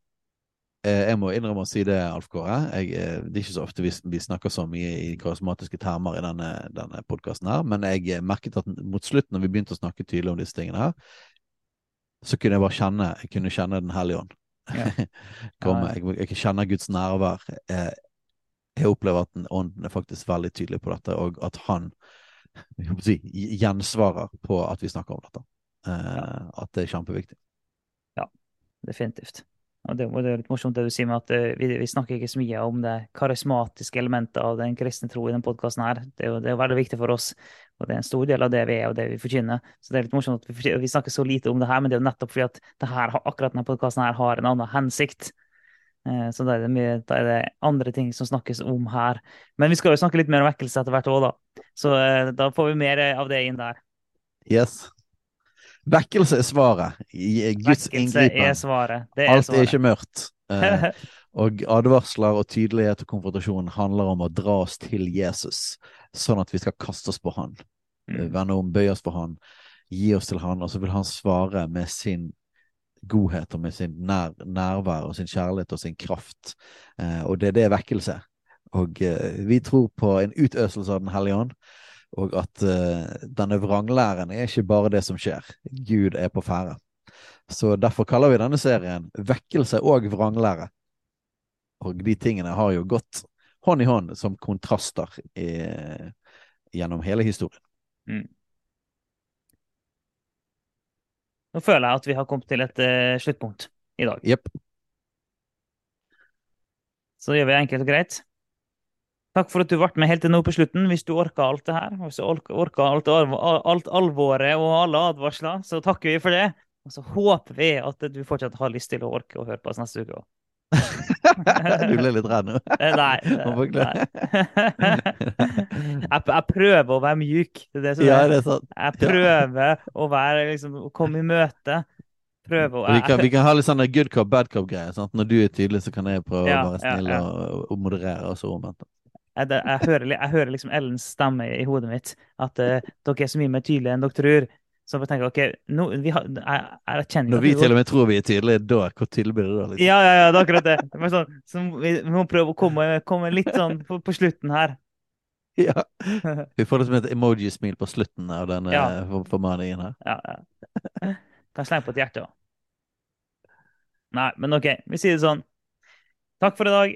eh, jeg må innrømme å si det, Alf Kåre. Jeg, eh, det er ikke så ofte vi, vi snakker så mye i karismatiske termer i denne, denne podkasten her, men jeg eh, merket at mot slutten, når vi begynte å snakke tydelig om disse tingene her, så kunne jeg bare kjenne jeg kunne kjenne Den hellige ånd. Ja. Kom, Jeg, jeg kjenner Guds nærvær. Eh, Jeg opplever at ånden er faktisk veldig tydelig på dette, og at han si, gjensvarer på at vi snakker om dette. Eh, At det er kjempeviktig. Ja, Definitivt. Og det, og det er litt morsomt det du sier med at eh, vi, vi snakker ikke så mye om det karismatiske elementet av den kristne tro i denne podkasten her. Det er, jo, det er jo veldig viktig for oss, og det er en stor del av det vi er og det vi forkynner. Så det er litt morsomt at vi, vi snakker så lite om det her, men det er jo nettopp fordi at det her, akkurat denne podkasten her har en annen hensikt. Eh, Så da er, det mye, da er det andre ting som snakkes om her. Men vi skal jo snakke litt mer om vekkelse etter hvert òg, da. Så eh, da får vi mer av det inn der. Yes. Vekkelse er svaret. Guds Vekkelse er svaret. Det er Alt er ikke mørkt. Eh, og advarsler og tydelighet og konfrontasjon handler om å dra oss til Jesus, sånn at vi skal kaste oss på han. Mm. Vende om, bøye oss på han, gi oss til han, og så vil han svare med sin godhet og med sin nær, nærvær og sin kjærlighet og sin kraft. Eh, og det er det vekkelse. Og eh, vi tror på en utøselse av Den hellige ånd, og at eh, denne vranglæren er ikke bare det som skjer. Gud er på ferde. Så derfor kaller vi denne serien Vekkelse og vranglære. Og de tingene har jo gått hånd i hånd som kontraster i, gjennom hele historien. Mm. Nå føler jeg at vi har kommet til et uh, sluttpunkt i dag. Yep. Så gjør vi det enkelt og greit. Takk for at du ble med helt til nå på slutten. Hvis du orka alt det her, hvis du orka alt, alt alvoret og alle advarsler, så takker vi for det. Og så håper vi at du fortsatt har lyst til å orke å høre på oss neste uke òg. du ble litt redd nå. Nei. Nei. jeg, jeg prøver å være mjuk. Det det Ja, det. Jeg prøver å være liksom, komme i møte. Prøve å vi, kan, vi kan ha litt sånn good cop, bad cop-greier. Når du er tydelig, så kan jeg prøve Ja, å være snill ja. Og, og moderere, og så omvendt. jeg, jeg, hører, jeg hører liksom Ellens stemme i hodet mitt. At uh, dere er så mye mer tydelige enn dere tror. Så jeg tenker, ok, nå, vi har, jeg, jeg kjenner Når vi til og med tror vi er tydelige, da hvor tydelig blir det da? Liksom? Ja, ja, ja, det er akkurat det. Men sånn, så vi, vi må prøve å komme, komme litt sånn på, på slutten her. Ja. Vi får det som et emoji-smil på slutten av denne Ja. formaningen her. Ja, ja. Kan slenge på et hjerte òg. Nei, men OK, vi sier det sånn. Takk for i dag.